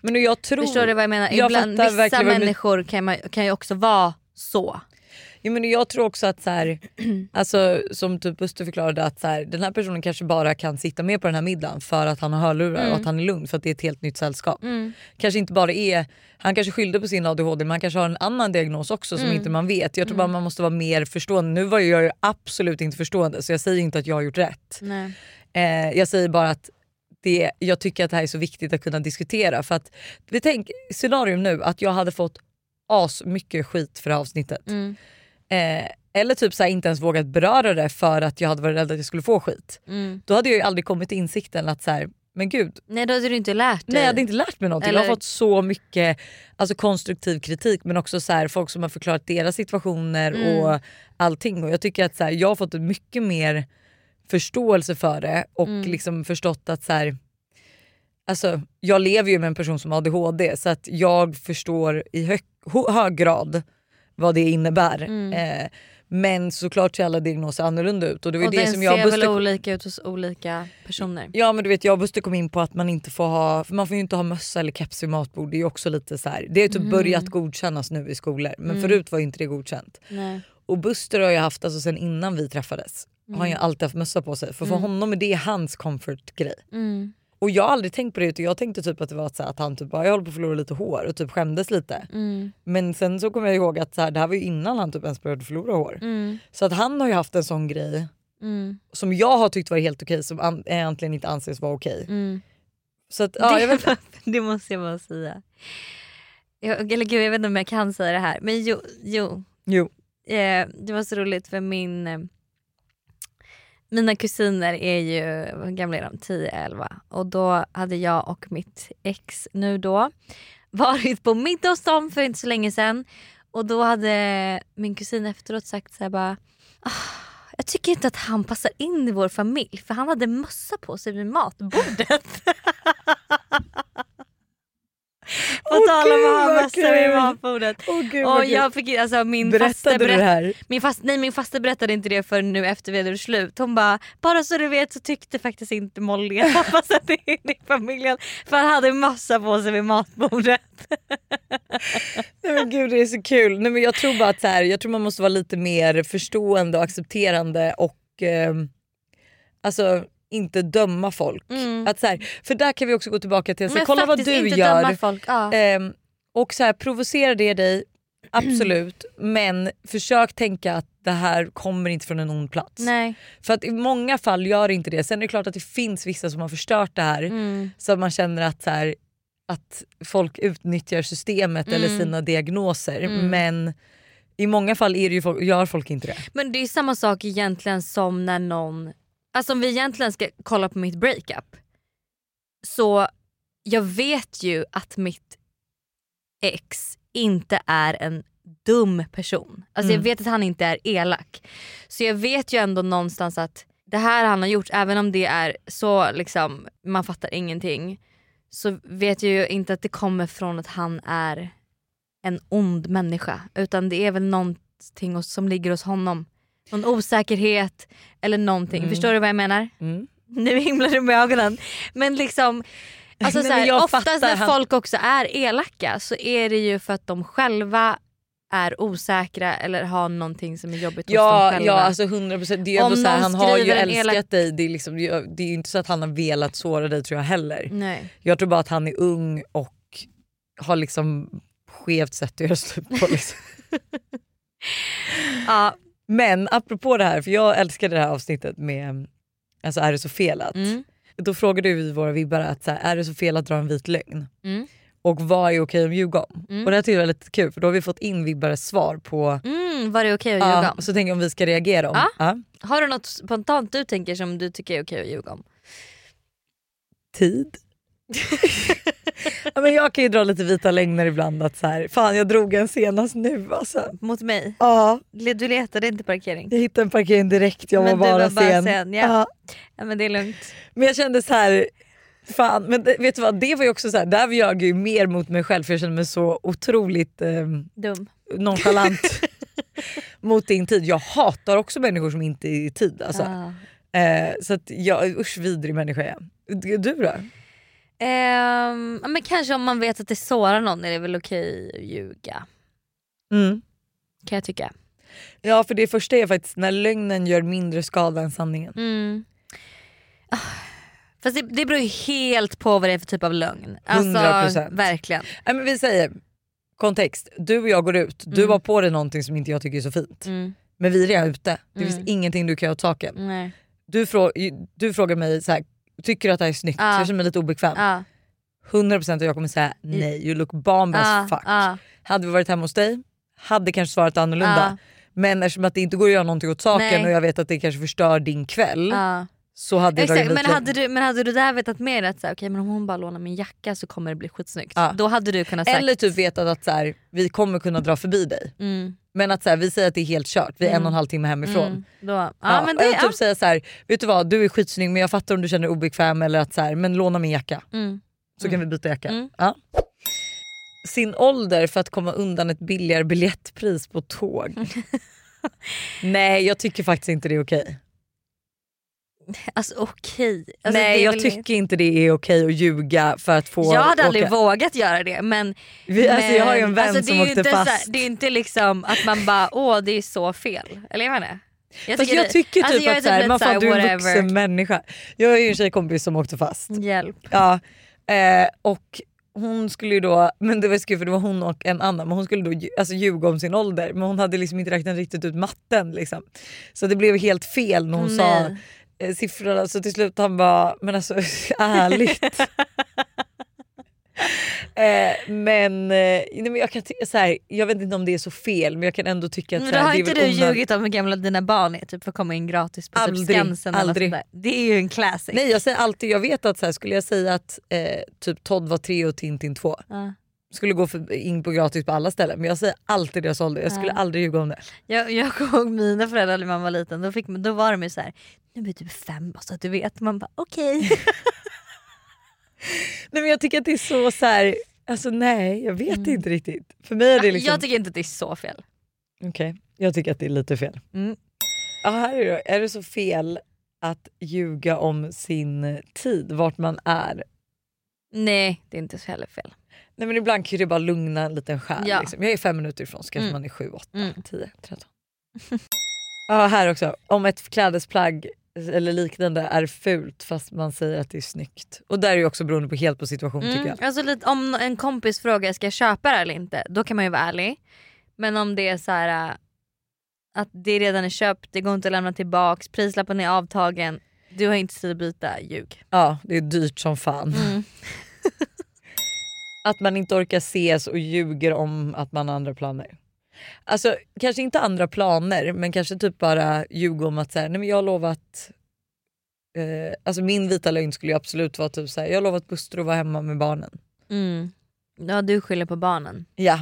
Men jag tror... Förstår du vad jag menar? Jag Ibland, vissa människor kan, man, kan ju också vara så. Ja, men jag tror också att så här, alltså, som typ Buster förklarade att så här, den här personen kanske bara kan sitta med på den här middagen för att han har hörlurar Mm. och att han är lugn för att det är ett helt nytt sällskap. Kanske inte bara är, han kanske skyllde på sin ADHD men han kanske har en annan diagnos också Mm. som inte man vet. Jag tror bara man måste vara mer förstående. Nu var jag absolut inte förstående så jag säger inte att jag har gjort rätt. Nej. Eh, jag säger bara att det, jag tycker att det här är så viktigt att kunna diskutera. För att, vi tänk scenarium nu att jag hade fått as mycket skit för avsnittet. Mm. Eh, eller typ så här, inte ens vågat beröra det för att jag hade varit rädd att jag skulle få skit. Mm. Då hade jag ju aldrig kommit till insikten att så här, men gud, Nej då hade du inte lärt dig. nej jag hade inte lärt mig någonting. Jag Eller- har fått så mycket alltså, konstruktiv kritik men också så här, folk som har förklarat deras situationer Mm. och allting. Och jag tycker att så här, jag har fått mycket mer förståelse för det och Mm. liksom förstått att så här, alltså, jag lever ju med en person som har ADHD så att jag förstår i hög, hög grad vad det innebär. Mm. Eh, men såklart ser alla diagnoser annorlunda ut och det var och det den som jag ser väl Buster olika ut hos olika personer. Ja men du vet jag och Buster kom in på att man inte får ha, man får ju inte ha mössa eller keps vid matbord. Det är också lite så här. det har typ Mhm. börjat godkännas nu i skolor men Mm. förut var inte det godkänt. Nej. Och Buster har ju haft, alltså sen innan vi träffades, har han ju Mm. alltid haft mössa på sig. För för honom är det hans comfort grej. Mm. Och jag har aldrig tänkt på det utan jag tänkte typ att det var så att han typ bara jag håller på att förlora lite hår och typ skämdes lite. Mm. Men sen så kommer jag ihåg att så här, det här var ju innan han typ ens började förlora hår. Mm. Så att han har ju haft en sån grej Mm. som jag har tyckt var helt okej som egentligen inte anses vara okej. Mm. Så att, ja, jag vet, det, det måste jag bara säga. Jag, eller gud jag vet inte om jag kan säga det här men jo, jo jo. eh, det var så roligt för min eh, mina kusiner är ju, hur gamla är de? 10-11 och då hade jag och mitt ex nu då varit på middag hos dem för inte så länge sedan och då hade min kusin efteråt sagt så här bara "Ah, jag tycker inte att han passar in i vår familj för han hade mössa på sig vid matbordet. På Åh, tal om att ha mössa vid matbordet. Åh, gud, och vad kul. jag fick, alltså, min Berättade faste du det här? Min, fast, nej, min faste berättade inte det för nu efter vi hade slut. Hon bara, bara så du vet så tyckte faktiskt inte Molly att han passade in i familjen för han hade massa på sig vid matbordet. Nej men gud det är så kul. Nej, men jag tror bara att så här, jag tror man måste vara lite mer förstående och accepterande och ehm, alltså inte döma folk. Att så här, för där kan vi också gå tillbaka till, Men kolla vad du gör. Ja. Ehm, och så här, provocerar det dig, absolut. men försök tänka att det här kommer inte från en ond plats. Nej. För att i många fall gör det inte det. Sen är det klart att det finns vissa som har förstört det här. Mm. Så att man känner att, så här, att folk utnyttjar systemet eller Mm. sina diagnoser. Mm. Men i många fall är det ju folk, gör folk inte det. Men det är samma sak egentligen som när någon, alltså om vi egentligen ska kolla på mitt breakup. Så jag vet ju att mitt ex inte är en dum person. Alltså jag Mm. vet att han inte är elak. Så jag vet ju ändå någonstans att det här han har gjort, även om det är så liksom, man fattar ingenting. Så vet jag ju inte att det kommer från att han är en ond människa utan det är väl någonting som ligger hos honom. Någon osäkerhet eller någonting. Mm. Förstår du vad jag menar? Mm. Nu himlar du med ögonen. Men liksom alltså så här, oftast när han- folk också är elaka så är det ju för att de själva är osäkra eller har någonting som är jobbigt hos dem själva. ja alltså 100% det är ändå så här, han har ju älskat elak- dig. Det är, liksom, det är inte så att han har velat såra dig tror jag heller. Nej. Jag tror bara att han är ung och har liksom skevt sätt att göra slut på. Liksom. Ja, Men apropå det här, för jag älskade det här avsnittet med alltså, Är det så fel att? mm, Då frågade vi våra vibbare att så här, är det så fel att dra en vit lögn? mm, Och vad är okej att ljuga om? Mm. Och det här tyckte jag var lite kul för då har vi fått in vibbares svar på mm, var det okej att ljuga om? så tänker jag om vi ska reagera om. Ja. Ja. Har du något spontant du tänker som du tycker är okej att ljuga om? Tid. ja, men jag kan ju dra lite vita lögner ibland att så här, fan jag drog en senast nu alltså. Mot mig? Ja, Du letade inte parkering? jag hittade en parkering direkt, jag var Men du bara, var bara sen. sen, ja. Ja. Ja men det är lugnt. Men jag kände så här. Fan, men det, vet du vad, det var ju också så här, där jag ju mer mot mig själv för jag kände mig så otroligt eh, Dum. nonchalant mot din tid. Jag hatar också människor som inte är i tid. Alltså. Ah. Eh, så att jag, usch vidrig människa jag. Du då? Ja, men kanske om man vet att det sårar någon är det väl okej att ljuga. Mm. Kan jag tycka. Ja för det första är faktiskt när lögnen gör mindre skada än sanningen. Mm. Ah, Fast det, det beror ju helt på vad det är för typ av lögn. Alltså, 100%. Verkligen. Nej, men vi säger kontext, du och jag går ut, du Mm. har på dig någonting som inte jag tycker är så fint. Mm. Men vi är redan ute, det Mm. finns ingenting du kan göra åt saken. Nej. Du, frå- du frågar mig så här, tycker du att det här är snyggt? Ja. Jag känner mig lite obekväm. Ja. 100% att jag kommer säga nej, you look bomb as fuck. Hade vi varit hemma hos dig, hade kanske svarat annorlunda. Men eftersom att det inte går att göra någonting åt saken Nej. och jag vet att det kanske förstör din kväll. Så hade jag Exakt, en men hade, du, men hade du där vetat mer att så här, okej, men om hon bara lånar min jacka så kommer det bli skitsnyggt. Ja. Då hade du kunnat sagt... Eller typ vetat att så här, vi kommer kunna dra förbi dig. Mm. Men att så här, vi säger att det är helt kört, vi är en Mm. och en halv timme hemifrån. Mm. Då, ja, Ja, men det, eller ja. typ säga så här, vet du vad du är skitsnygg men jag fattar om du känner dig obekväm eller att så här, men låna min jacka Mm. så kan vi byta jacka. Mm. Ja. Sin ålder för att komma undan ett billigare biljettpris på tåg. Nej jag tycker faktiskt inte det är okej. Alltså okej. Alltså, Nej jag tycker inte det är okej att ljuga för att få Jag hade aldrig åka. vågat göra det men... Vi, alltså, jag har ju en men- vän alltså, som åkte inte så här- fast. det är inte liksom att man bara åh det är så fel. Eller jag inte. Jag Fast jag tycker typ alltså, jag att här, lite man fan, du är en vuxen människa. Jag har ju en tjejkompis som åkte fast. Hjälp. Ja, eh, och hon skulle ju då, men det var kul för det var hon och en annan, men hon skulle då alltså, ljuga om sin ålder men hon hade liksom inte räknat riktigt ut matten. Liksom. Så det blev helt fel när hon sa Nej. Eh, siffrorna så till slut han bara, men alltså ärligt. eh, men, eh, nej, men jag, kan så här, jag vet inte om det är så fel men jag kan ändå tycka att Men då har inte du ljugit om hur gamla dina barn är typ för att komma in gratis på Aldrig, typ Skansen eller aldrig. sånt där. Det är ju en classic. Nej jag säger alltid, jag vet att så här, skulle jag säga att eh, typ Todd var tre och Tintin två Ja. Skulle gå för, in på gratis på alla ställen men jag säger alltid deras ålder, jag skulle Ja. aldrig ljuga om det. Jag, jag kommer ihåg mina föräldrar när man var liten, då, fick, då var de ju såhär, nu är du typ fem bara så att du vet. Man bara okej. Nej men jag tycker att det är så så här, alltså nej jag vet inte riktigt. För mig är det liksom, Jag tycker inte att det är så fel. Okej, jag tycker att det är lite fel. Mm. Ja, här är, det. är det så fel att ljuga om sin tid, vart man är? Nej det är inte så heller fel. Nej men ibland kan det bara lugna en liten själ. Ja. Liksom. Jag är fem minuter ifrån så kanske Mm. man är sju, åtta, Mm. tio, tretton. ja här också, om ett klädesplagg eller liknande är fult fast man säger att det är snyggt. Och där är ju också beroende på helt på situation tycker Mm. jag. Alltså lite, om en kompis frågar ska jag köpa det eller inte, då kan man ju vara ärlig. Men om det är så här äh, att det redan är köpt, det går inte att lämna tillbaks, prislappen är avtagen, du har inte tid att byta, ljug. Ja det är dyrt som fan. Mm. Att man inte orkar ses och ljuger om att man har andra planer. Alltså kanske inte andra planer men kanske typ bara ljuga om att så här, nej men jag har lovat eh, Alltså min vita lögn skulle ju absolut vara typ så här, jag har lovat Buster att vara hemma med barnen. Mm. Ja du skyller på barnen. Ja.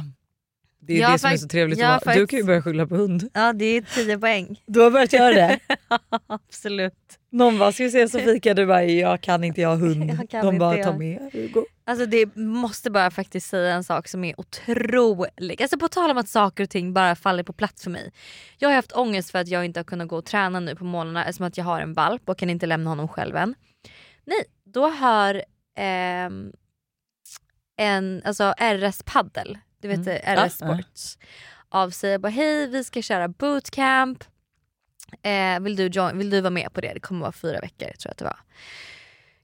Det är Jag det som är så trevligt. att har vara. Du kan ju börja skylla på hund. Ja det är 10 poäng. Du har börjat göra det? Absolut. Någon bara, ska vi ses och fika? Du bara, jag kan inte, jag har hund. Jag kan De inte, bara, jag- ta med Hugo. Alltså det måste bara faktiskt säga en sak som är otrolig. Alltså på tal om att saker och ting bara faller på plats för mig. Jag har haft ångest för att jag inte har kunnat gå och träna nu på morgnarna eftersom att jag har en valp och kan inte lämna honom själv än. Nej, då hör ehm, en, alltså RS Paddel, du vet Mm. RS Ja, ja. Sports, av sig och bara hej vi ska köra bootcamp. Eh, vill, du join, vill du vara med på det? Det kommer vara fyra veckor tror jag att det var.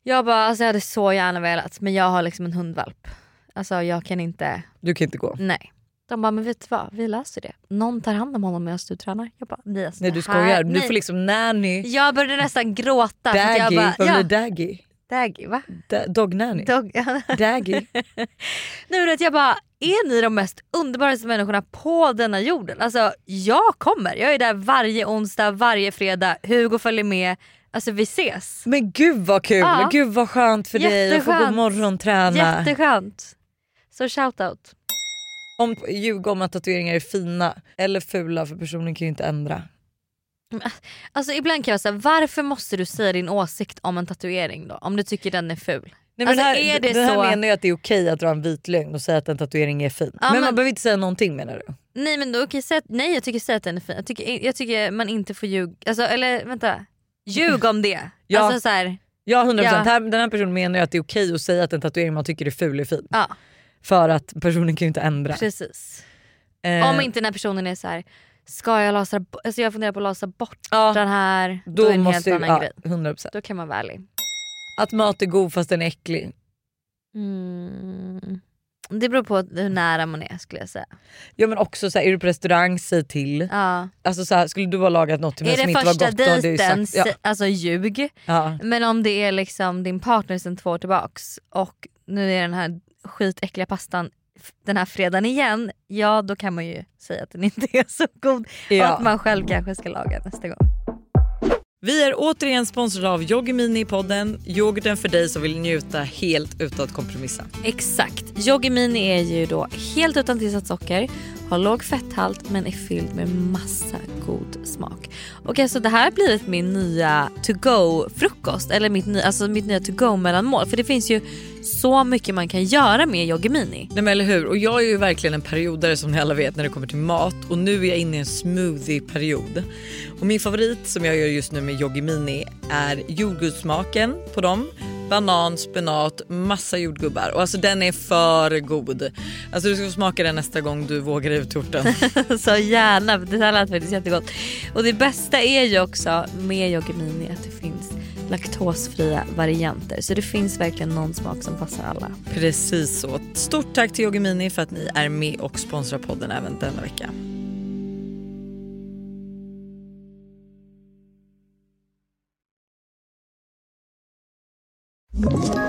Jag bara, alltså jag hade så gärna velat men jag har liksom en hundvalp. Alltså jag kan inte, Du kan inte gå. nej. De bara, men vet du vad? Vi löser det. Någon tar hand om honom medan du tränar. Jag bara, nej alltså Nej du här- skojar. Du nej. får liksom nanny, Jag började nästan gråta. daggy. bara, Vad ja, blir daggy? daggy va? Da- Dog nanny? Dog. Daggy. Nej, men jag bara, är ni de mest underbaraste människorna på denna jorden? Alltså jag kommer, jag är där varje onsdag, varje fredag, Hugo följer med. Alltså vi ses. Men gud vad kul! Ja. Gud vad skönt för dig att få gå morgonträna. Jätteskönt. Så shout out. Om ljuga om att tatueringar är fina eller fula för personen kan ju inte ändra. Alltså ibland kan jag säga varför måste du säga din åsikt om en tatuering då? Om du tycker den är ful. Nej, Alltså, här, är det den här så- menar ju att det är okej att dra en vit lögn och säga att en tatuering är fin. Ja, men, men- man behöver inte säga någonting menar du? Nej men då säga att, nej jag tycker säga att den är fin. Jag tycker, jag tycker man inte får ljuga, alltså, eller vänta. Ljug om det. Ja. Alltså så här, Ja 100%. Ja. Här, den här personen menar ju att det är okej att säga att en tatuering man tycker är ful är fin. ja För att personen kan ju inte ändra. precis. Eh, Om inte den här personen är så här. ska jag lasra bort, alltså jag funderar på att lasra bort ja, den här, då, då är det en helt annan ja, grej. 100%. Då kan man vara ärlig. Att mat är god fast den är äcklig. Mm. Det beror på hur nära man är skulle jag säga. Ja men också så här, är du på restaurang, säg till. Ja. Alltså så här, skulle du ha lagat något till mig Är som det inte var första gott då hade jag ju dejten, sagt ja. alltså ljug. ja. Men om det är liksom din partner sen två år tillbaks och nu är den här skitäckliga pastan den här fredagen igen, ja då kan man ju säga att den inte är så god och Ja. att man själv kanske ska laga nästa gång. Vi är återigen sponsrade av Yoggimini i podden. Yoghurten för dig som vill njuta helt utan att kompromissa. Exakt. Yoggi Mini är ju då helt utan tillsatt socker, har låg fetthalt men är fylld med massa god smak. Och så det här har blivit min nya to go frukost eller mitt, nya- alltså mitt nya to go mellanmål för det finns ju så mycket man kan göra med Yoggi Mini. Nej men eller hur? Och jag är ju verkligen en periodare som ni alla vet när det kommer till mat och nu är jag inne i en smoothie-period. Och min favorit som jag gör just nu med Yoggimini är jordgubbssmaken på dem. Banan, spenat, massa jordgubbar och alltså den är för god. Alltså du ska få smaka den nästa gång du vågar torten. Så gärna, det här lät faktiskt jättegott. Och det bästa är ju också med Yoggi Mini att det finns laktosfria varianter. Så det finns verkligen någon smak som passar alla. Precis så. Stort tack till Yoggimini för att ni är med och sponsrar podden även denna vecka. Ett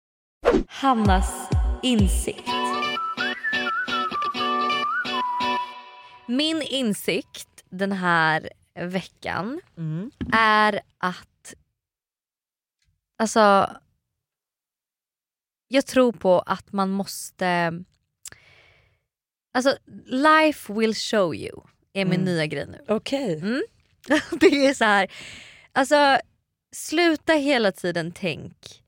Hannas insikt. Min insikt den här veckan är att alltså jag tror på att man måste alltså life will show you är min nya grej nu. Okej. det är så här, alltså sluta hela tiden tänk.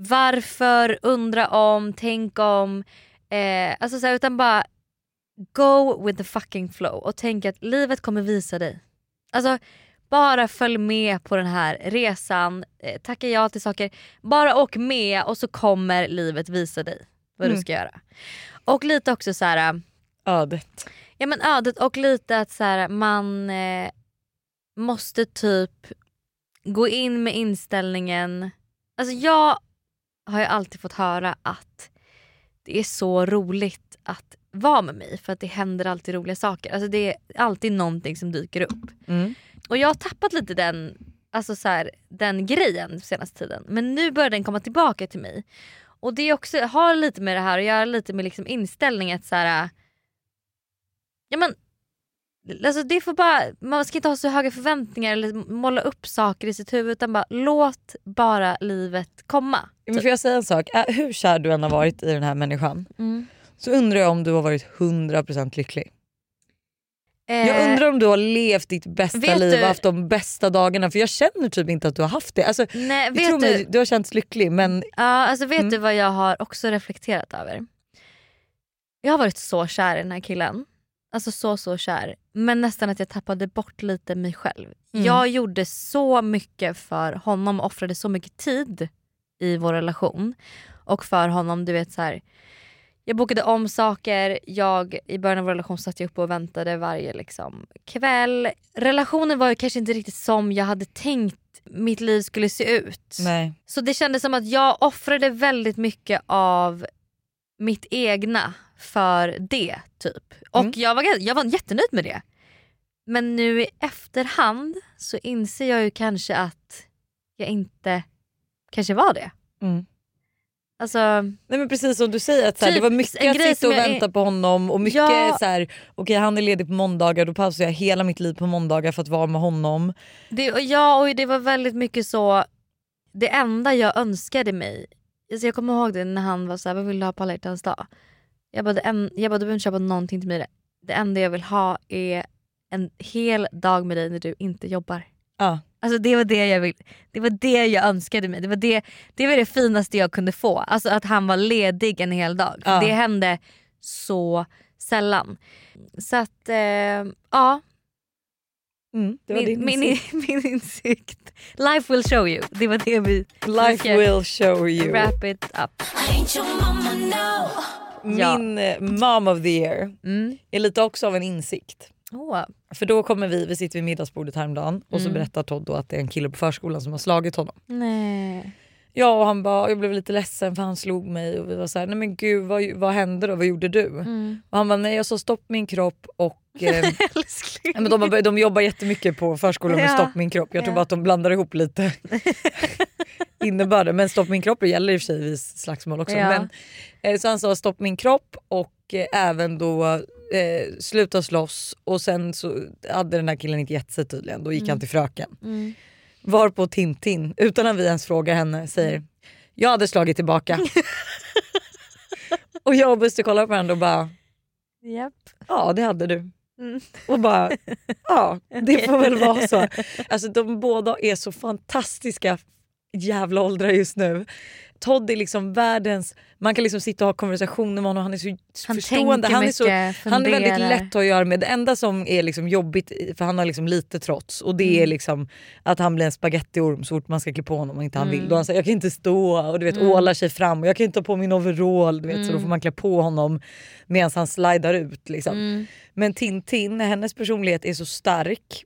Varför, undra om, tänk om. Eh, alltså så här, utan bara go with the fucking flow och tänk att livet kommer visa dig. Alltså bara följ med på den här resan, eh, tacka ja till saker. Bara åk med och så kommer livet visa dig vad du ska göra. Och lite också så här Ödet. Ja men ödet och lite att så här, man eh, måste typ gå in med inställningen... Alltså jag har ju alltid fått höra att det är så roligt att vara med mig för att det händer alltid roliga saker. Alltså det är alltid någonting som dyker upp. Mm. Och jag har tappat lite den, alltså så här, den grejen senaste tiden. Men nu börjar den komma tillbaka till mig. Och det också, har lite med det här att göra, lite med liksom inställning att så här, ja men Alltså det får bara, man ska inte ha så höga förväntningar eller måla upp saker i sitt huvud utan bara låt bara livet komma. Men får jag säga en sak? Hur kär du än har varit i den här människan Mm. så undrar jag om du har varit 100% lycklig. Jag Eh, undrar om du har levt ditt bästa liv du- och haft de bästa dagarna för jag känner typ inte att du har haft det. Alltså, nej, jag vet tror du, mig, du har känts lycklig men Ja, alltså vet Mm. du vad jag har också reflekterat över? Jag har varit så kär i den här killen. Alltså så så kär. Men nästan att jag tappade bort lite mig själv. Mm. Jag gjorde så mycket för honom och offrade så mycket tid i vår relation. Och för honom, du vet så här. Jag bokade om saker, jag i början av vår relation satt jag uppe och väntade varje liksom, kväll. Relationen var ju kanske inte riktigt som jag hade tänkt mitt liv skulle se ut. nej. Så det kändes som att jag offrade väldigt mycket av mitt egna för det. typ. Och Mm. jag, var, jag var jättenöjd med det. Men nu i efterhand så inser jag ju kanske att jag inte kanske var det. Mm. Alltså, Nej men precis som du säger, att så här, Typ det var mycket att sitta och jag är- vänta på honom och mycket Ja. så här, okej han är ledig på måndagar då pausar jag hela mitt liv på måndagar för att vara med honom. det, ja, och det var väldigt mycket så, det enda jag önskade mig, alltså jag kommer ihåg det när han var så här, vad vill du ha på alla hjärtans dag? Jag bara, en, jag bara du behöver inte köpa någonting till mig. Det enda jag vill ha är en hel dag med dig när du inte jobbar. Ja. Alltså det var det jag vill, det var det jag önskade mig. Det var det, det var det finaste jag kunde få. Alltså att han var ledig en hel dag. Ja. Det hände så sällan. Så att eh, ja, Mm, det var min, din min, min insikt. Life will show you. Det var det vi Life will show you. wrap it up. Min eh, mom of the year Mm. är lite också av en insikt. Åh. För då kommer vi, vi sitter vid middagsbordet häromdagen och så Mm. berättar Todd då att det är en kille på förskolan som har slagit honom. Nej. Ja och han bara, jag blev lite ledsen för han slog mig och vi var så här, nej men gud vad, vad hände då, vad gjorde du? Mm. Och han bara, nej jag sa stopp min kropp och men de, de jobbar jättemycket på förskolan med Ja. Stopp min kropp. Jag tror Ja. bara att de blandar ihop lite innebörden. Men Stopp min kropp gäller i och för sig vid slagsmål också. Ja. Men, eh, så han sa Stopp min kropp och eh, även då eh, sluta slåss och sen så hade den här killen inte gett sig tydligen. Då gick han till fröken. Mm. Varpå Tintin, utan att vi ens frågar henne, säger jag hade slagit tillbaka. och jag och Buster kollar på varandra och bara Japp. Ja det hade du. Mm. Och bara, ja det får väl vara så. Alltså de båda är så fantastiska jävla åldrar just nu. Todd är liksom världens, man kan liksom sitta och ha konversationer med honom, han är så Han förstående. Han är, så, mycket, han är väldigt lätt att göra med. Det enda som är liksom jobbigt, för han har liksom lite trots och det är Mm. liksom att han blir en spagettiorm så fort man ska klä på honom och inte han Mm. vill. Då han säger jag kan inte stå och du vet Mm. ålar sig fram och jag kan inte ta på min overall. Du vet, Så då Mm. får man klä på honom medan han slidar ut. Liksom. Mm. Men Tintin, hennes personlighet är så stark.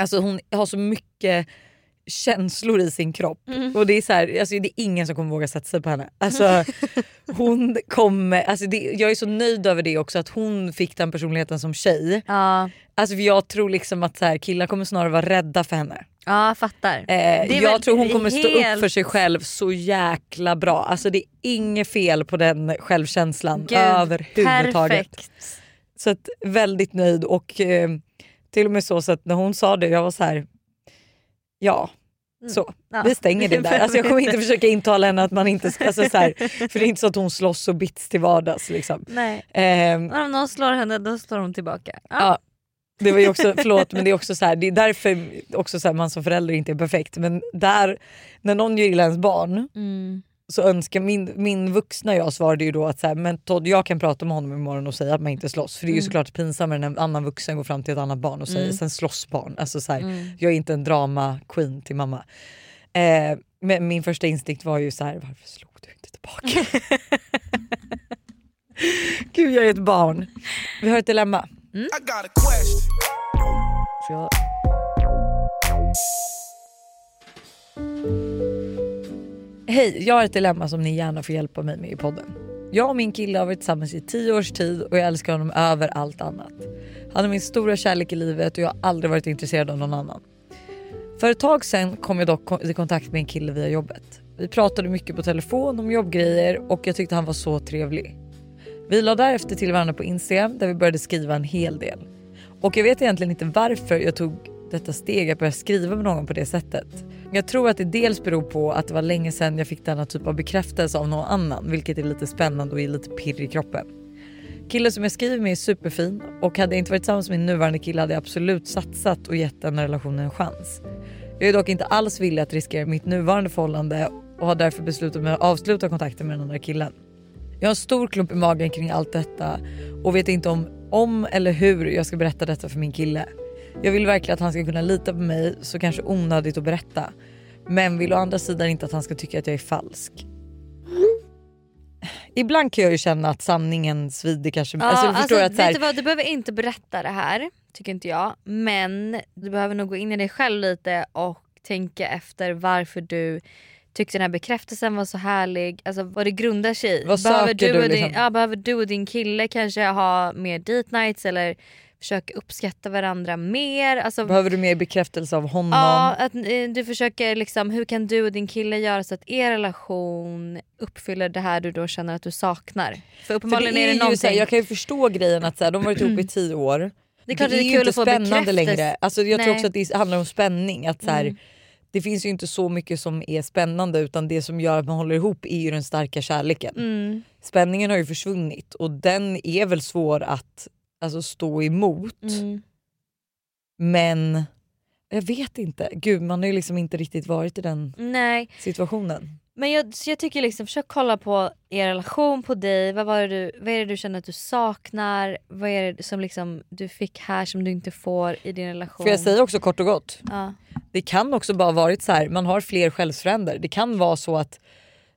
Alltså hon har så mycket känslor i sin kropp. Mm. Och det är, så här, alltså det är ingen som kommer våga sätta sig på henne. Alltså, hon kommer, alltså det, jag är så nöjd över det också att hon fick den personligheten som tjej. Ja, Alltså för jag tror liksom att så här, killar kommer snarare vara rädda för henne. ja fattar. Eh, jag tror hon kommer stå upp helt- för sig själv så jäkla bra. Alltså det är inget fel på den självkänslan Gud, överhuvudtaget. Perfekt. Så att, väldigt nöjd och eh, till och med så, så att när hon sa det, jag var så här. Ja. Mm. Så, Ja. vi stänger det där. Alltså jag kommer inte försöka intala henne att man inte ska, alltså så här, för det är inte så att hon slåss och bits till vardags. Liksom. Nej. Ehm, Om någon slår henne då slår hon tillbaka. Ja. Ja. Det var ju också, förlåt men det är också så här, det är därför också så här, man som förälder inte är perfekt. Men där, när någon gör illa ens barn Mm. Så önskar min, min vuxna jag svarade ju då att så här, men Todd jag kan prata med honom imorgon och säga att man inte slåss. För det är ju Mm. såklart pinsammare när en annan vuxen går fram till ett annat barn och säger Mm. sen slåss barn. Alltså så här, Mm. Jag är inte en drama queen till mamma. Eh, men min första instinkt var ju så här, varför slog du inte tillbaka? Gud jag är ett barn. Vi har ett dilemma. I got a question. Hej, jag har ett dilemma som ni gärna får hjälpa mig med i podden. Jag och min kille har varit tillsammans i tio års tid och jag älskar honom över allt annat. Han är min stora kärlek i livet och jag har aldrig varit intresserad av någon annan. För ett tag sen kom jag dock i kontakt med en kille via jobbet. Vi pratade mycket på telefon om jobbgrejer och jag tyckte han var så trevlig. Vi la därefter till varandra på Instagram där vi började skriva en hel del. Och jag vet egentligen inte varför jag tog detta steg att börja skriva med någon på det sättet. Jag tror att det dels beror på att det var länge sedan jag fick denna typ av bekräftelse av någon annan vilket är lite spännande och ger lite pirr i kroppen. Killen som jag skriver med är superfin och hade jag inte varit tillsammans med min nuvarande kille hade jag absolut satsat och gett den relationen en chans. Jag är dock inte alls villig att riskera mitt nuvarande förhållande och har därför beslutat mig att avsluta kontakten med den andra killen. Jag har en stor klump i magen kring allt detta och vet inte om, om eller hur jag ska berätta detta för min kille. Jag vill verkligen att han ska kunna lita på mig så kanske onödigt att berätta. Men vill å andra sidan inte att han ska tycka att jag är falsk. Ibland kan jag ju känna att sanningen svider kanske. Ja, alltså, jag att så här, vet du, vad, du behöver inte berätta det här tycker inte jag. Men du behöver nog gå in i dig själv lite och tänka efter varför du tyckte den här bekräftelsen var så härlig. Alltså vad det grundar sig i. Vad behöver du, du, och din, liksom? ja, behöver du och din kille kanske ha mer date nights eller försöka uppskatta varandra mer? Alltså, behöver du mer bekräftelse av honom? Ja, att eh, du försöker liksom, hur kan du och din kille göra så att er relation uppfyller det här du då känner att du saknar? För För uppenbarligen det är är det någonting. här, jag kan ju förstå grejen att så här, de har varit ihop i tio år. Det är klart att det är ju inte spännande längre. Alltså, jag tror Nej. också att det handlar om spänning. Att så här, Mm. Det finns ju inte så mycket som är spännande utan det som gör att man håller ihop är ju den starka kärleken. Mm. Spänningen har ju försvunnit och den är väl svår att alltså, stå emot. Mm. Men jag vet inte. Gud man har ju liksom inte riktigt varit i den Nej, situationen. men jag, jag tycker liksom försök kolla på er relation, på dig. Vad, var du, vad är det du känner att du saknar? Vad är det som liksom du fick här som du inte får i din relation? Får jag säga också kort och gott? Ja. Det kan också bara varit så här, man har fler själsfränder. Det kan vara så att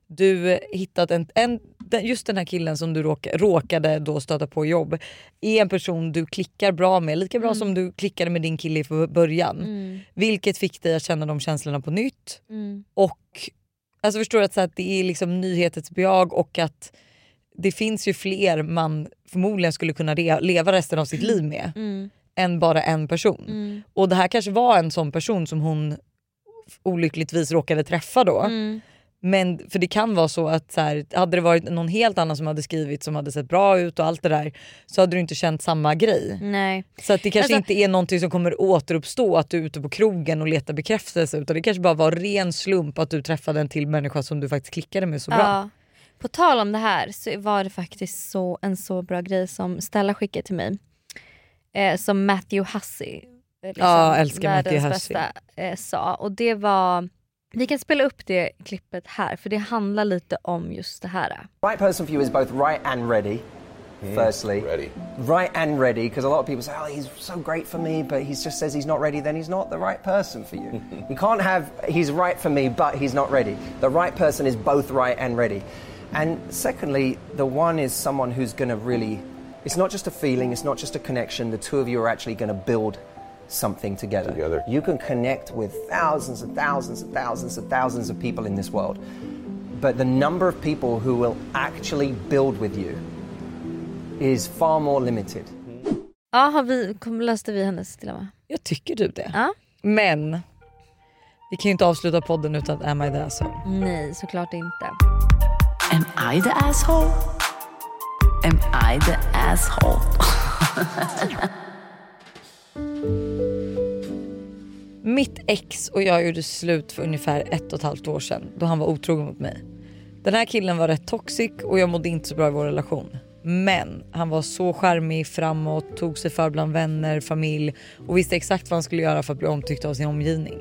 du hittat en, en just den här killen som du råk, råkade då stöta på jobb är en person du klickar bra med, lika bra som du klickade med din kille i början. Mm. Vilket fick dig att känna de känslorna på nytt. Mm. Och alltså förstår du att, så att det är liksom nyhetens behag och att det finns ju fler man förmodligen skulle kunna leva resten av sitt liv med Mm. än bara en person. Mm. Och det här kanske var en sån person som hon olyckligtvis råkade träffa då. Men för det kan vara så att så här, hade det varit någon helt annan som hade skrivit som hade sett bra ut och allt det där så hade du inte känt samma grej. Nej. Så att det kanske Alltså- inte är någonting som kommer återuppstå att du är ute på krogen och letar bekräftelse utan det kanske bara var ren slump att du träffade en till människa som du faktiskt klickade med så bra. Ja. På tal om det här så var det faktiskt så, en så bra grej som Stella skickade till mig. Eh, som Matthew Hussey, eh, liksom, Ja, älskar Matthew världens Hussey. bästa, eh, sa. Och det var, vi kan spela upp det klippet här för det handlar lite om just det här. Right person for you is both right and ready. Hmm, firstly, ready. right and ready, because a lot of people say, "Oh, he's so great for me," but he just says he's not ready. Then he's not the right person for you. you can't have he's right for me, but he's not ready. The right person is both right and ready. And secondly, the one is someone who's going to really. It's not just a feeling. It's not just a connection. The two of you are actually going to build something together. Together. You can connect with thousands and thousands and thousands and thousands of people in this world. But the number of people who will actually build with you is far more limited. Ja, har vi, kom, löste vi hennes dilemma? Jag tycker du det. Ja. Men vi kan ju inte avsluta podden utan Am I the asshole? Nej, såklart inte. Am I the asshole? Am I the asshole? Mitt ex och jag gjorde slut för ungefär ett och ett halvt år sedan då han var otrogen mot mig. Den här killen var rätt toxic och jag mådde inte så bra i vår relation. Men han var så charmig, framåt, tog sig för bland vänner, familj och visste exakt vad han skulle göra för att bli omtyckt av sin omgivning.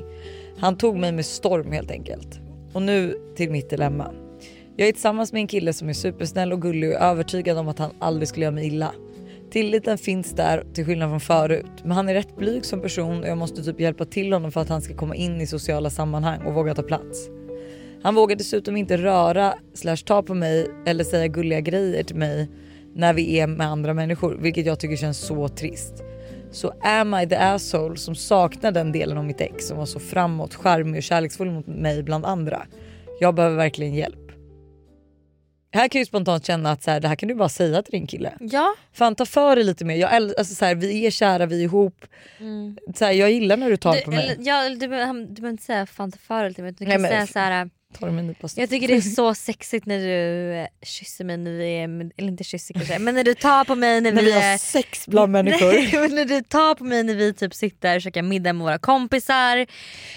Han tog mig med storm helt enkelt. Och nu till mitt dilemma. Jag är tillsammans med en kille som är supersnäll och gullig och är övertygad om att han aldrig skulle göra mig illa. Tilliten finns där till skillnad från förut. Men han är rätt blyg som person och jag måste typ hjälpa till honom för att han ska komma in i sociala sammanhang och våga ta plats. Han vågar dessutom inte röra slash ta på mig eller säga gulliga grejer till mig när vi är med andra människor vilket jag tycker känns så trist. Så am I the asshole som saknar den delen av mitt ex som var så framåt, charmig och kärleksfull mot mig bland andra. Jag behöver verkligen hjälp. Här kan jag ju spontant känna att så här, det här kan du bara säga till din kille. Ja. Fan ta för dig lite mer. Jag, alltså, så här, vi är kära, vi är ihop. Så här, jag gillar när du tar på Mm. Du, mig. eller, ja, du, du behöver inte säga fan ta för lite men du Nej, kan men- säga så här. Jag tycker det är så sexigt när du eh, kysser mig när vi är, eller inte kysser kanske, men när du tar på mig när, När vi har sex bland människor. När du tar på mig när vi typ sitter och käkar middag med våra kompisar.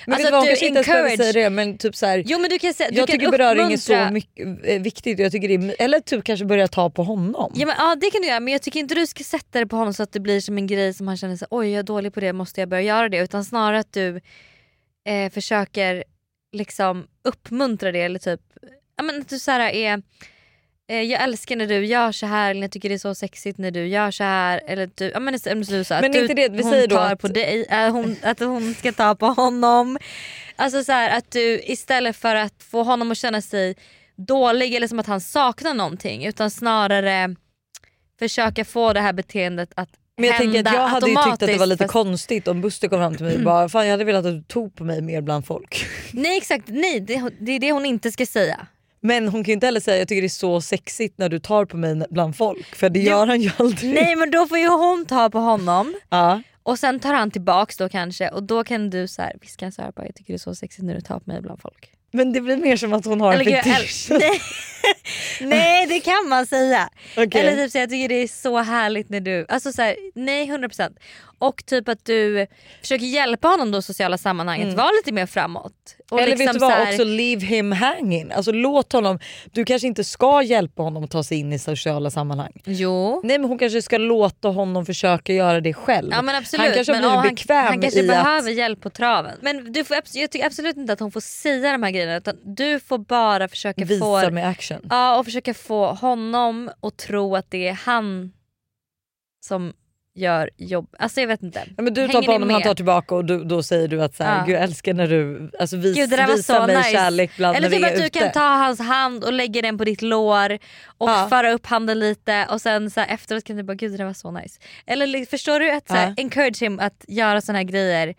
Men Alltså vet du du inte encourage. säga det men typ så här, Jo men du kan säga, du jag kan tycker beröring är så mycket, eh, viktigt. Jag tycker det är, eller typ kanske börja ta på honom. Ja, men, ja det kan du göra men jag tycker inte du ska sätta det på honom så att det blir som en grej som han känner sig oj jag är dålig på det, måste jag börja göra det? Utan snarare att du eh, försöker liksom uppmuntra det eller typ, ja men att du så här är eh, jag älskar när du gör så här eller jag tycker det är så sexigt när du gör så här. Eller du, ja, men, du sa, Men att inte det- vi säger då att- på dig, äh, hon, att hon ska ta på honom. Alltså så här, att du istället för att få honom att känna sig dålig eller som att han saknar någonting utan snarare försöka få det här beteendet att Men jag tänker att jag hade ju tyckt att det var lite fast- konstigt om Buster kom fram till mig och bara fan jag hade velat att du tog på mig mer bland folk. Nej exakt, nej det, det är det hon inte ska säga. Men hon kan ju inte heller säga jag tycker det är så sexigt när du tar på mig bland folk för det Jo. gör han ju aldrig. Nej men då får ju hon ta på honom Ja. och sen tar han tillbaks då kanske och då kan du så här, viska så här bara, jag tycker det är så sexigt när du tar på mig bland folk. Men det blir mer som att hon har en Eller fetisch. nej. nej det kan man säga. Okej. Eller typ säga jag tycker det är så härligt när du, alltså så här, nej 100% Och typ att du försöker hjälpa honom då i sociala sammanhanget, var lite mer framåt. Och Eller vet liksom du vad, här- också leave him hanging. Alltså låt honom, du kanske inte ska hjälpa honom att ta sig in i sociala sammanhang. Jo. Nej men hon kanske ska låta honom försöka göra det själv. Ja men absolut. Han kanske men, ja, blivit bekväm han, han kanske i behöver att... hjälp på traven. Men du får, jag tycker absolut inte att hon får säga de här grejerna utan du får bara försöka Visa få med action. Ja och försöka få honom att tro att det är han som gör jobb. Alltså jag vet inte. Ja, men du tar Hänger på honom, han tar tillbaka och du, då säger du att så här, Ja. Gud, jag älskar när du alltså, vis, Gud, visar mig nice. kärlek bland Eller när typ vi är att du ute. kan ta hans hand och lägga den på ditt lår och Ja. föra upp handen lite och sen så här, efteråt kan du bara gud det där var så nice. Eller förstår du? att så här. Encourage him att göra såna här grejer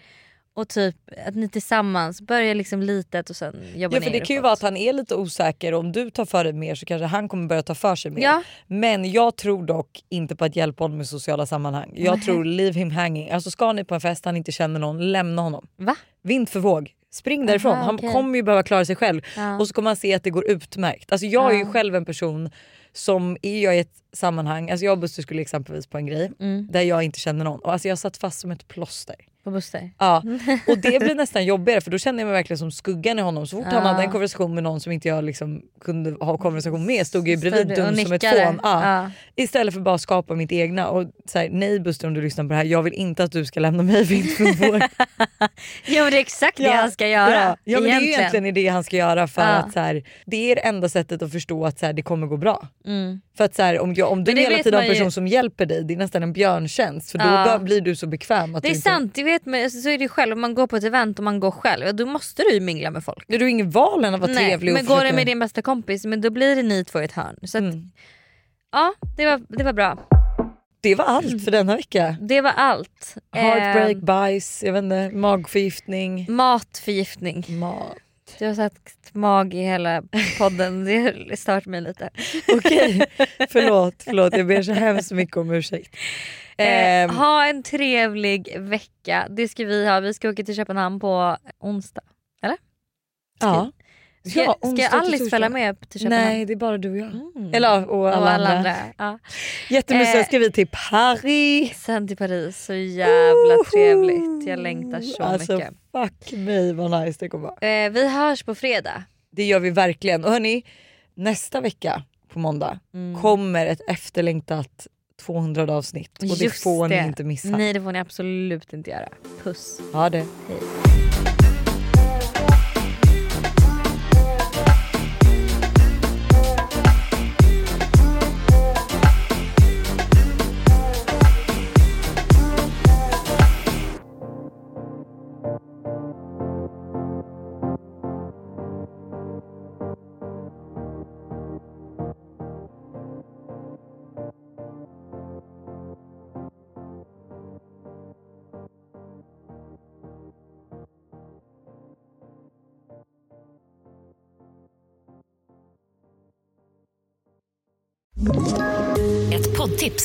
och typ att ni tillsammans börjar liksom litet och sen jobba Ja, för det kan ju vara att han är lite osäker och om du tar för dig mer så kanske han kommer börja ta för sig mer. Ja. Men jag tror dock inte på att hjälpa honom i sociala sammanhang. Jag tror leave him hanging. Alltså ska ni på en fest han inte känner någon, lämna honom. Va? Vind för våg. Spring därifrån. Han okej. kommer ju behöva klara sig själv. Ja. Och så kommer han se att det går utmärkt. Alltså jag är ju Ja. själv en person som är jag i ett sammanhang, alltså jag och Buster skulle exempelvis på en grej Mm. där jag inte känner någon och alltså jag satt fast som ett plåster. På Buster? Ja, och det blir nästan jobbigare för då känner jag mig verkligen som skuggan i honom. Så fort han hade en konversation med någon som inte jag liksom kunde ha konversation med stod jag ju bredvid dum som ett fån. Ja. Istället för bara att skapa mitt egna. Och så här, nej Buster om du lyssnar på det här, jag vill inte att du ska lämna mig vind för våg. Jo men det är exakt det han ska göra. Ja, ja men det är ju egentligen. det han ska göra för att så här, det är det enda sättet att förstå att så här, det kommer gå bra. Mm. För att så här, om, jag, om du hela tiden har en man ju- person som hjälper dig, det är nästan en björntjänst för då blir du så bekväm. Att Det du är inte, sant, vet man, alltså, så är det ju själv. Om man går på ett event och man går själv, då måste du ju mingla med folk. Du har ingen val än att vara trevlig men går det med din bästa kompis, men då blir det ni två i ett hörn. Så att, Mm. ja, det var, det var bra. Det var allt för denna vecka. Det var allt. Heartbreak, Eh, bajs, jag vet inte, magförgiftning. matförgiftning. Mat. Du har sagt mag i hela podden, det stört mig lite. Okej, förlåt, förlåt. Jag ber så hemskt mycket om ursäkt. Eh, Ehm, ha en trevlig vecka, det ska vi ha. Vi ska åka till Köpenhamn på onsdag. ja. Ska, Ja, ska onsdag till Alice följa med till Köpenhamn? Nej, det är bara du och jag. Mm. Eller och alla, och alla andra. andra. Ja. Eh, ska vi till Paris. Sen till Paris, så jävla trevligt. Jag längtar så alltså, mycket. Fuck mig vad nice det kommer vara. Eh, vi hörs på fredag. Det gör vi verkligen. Och hörni, nästa vecka på måndag Mm. kommer ett efterlängtat 200 avsnitt och det Just får det. ni inte missa. Nej det får ni absolut inte göra. Puss. Ha det. Hej.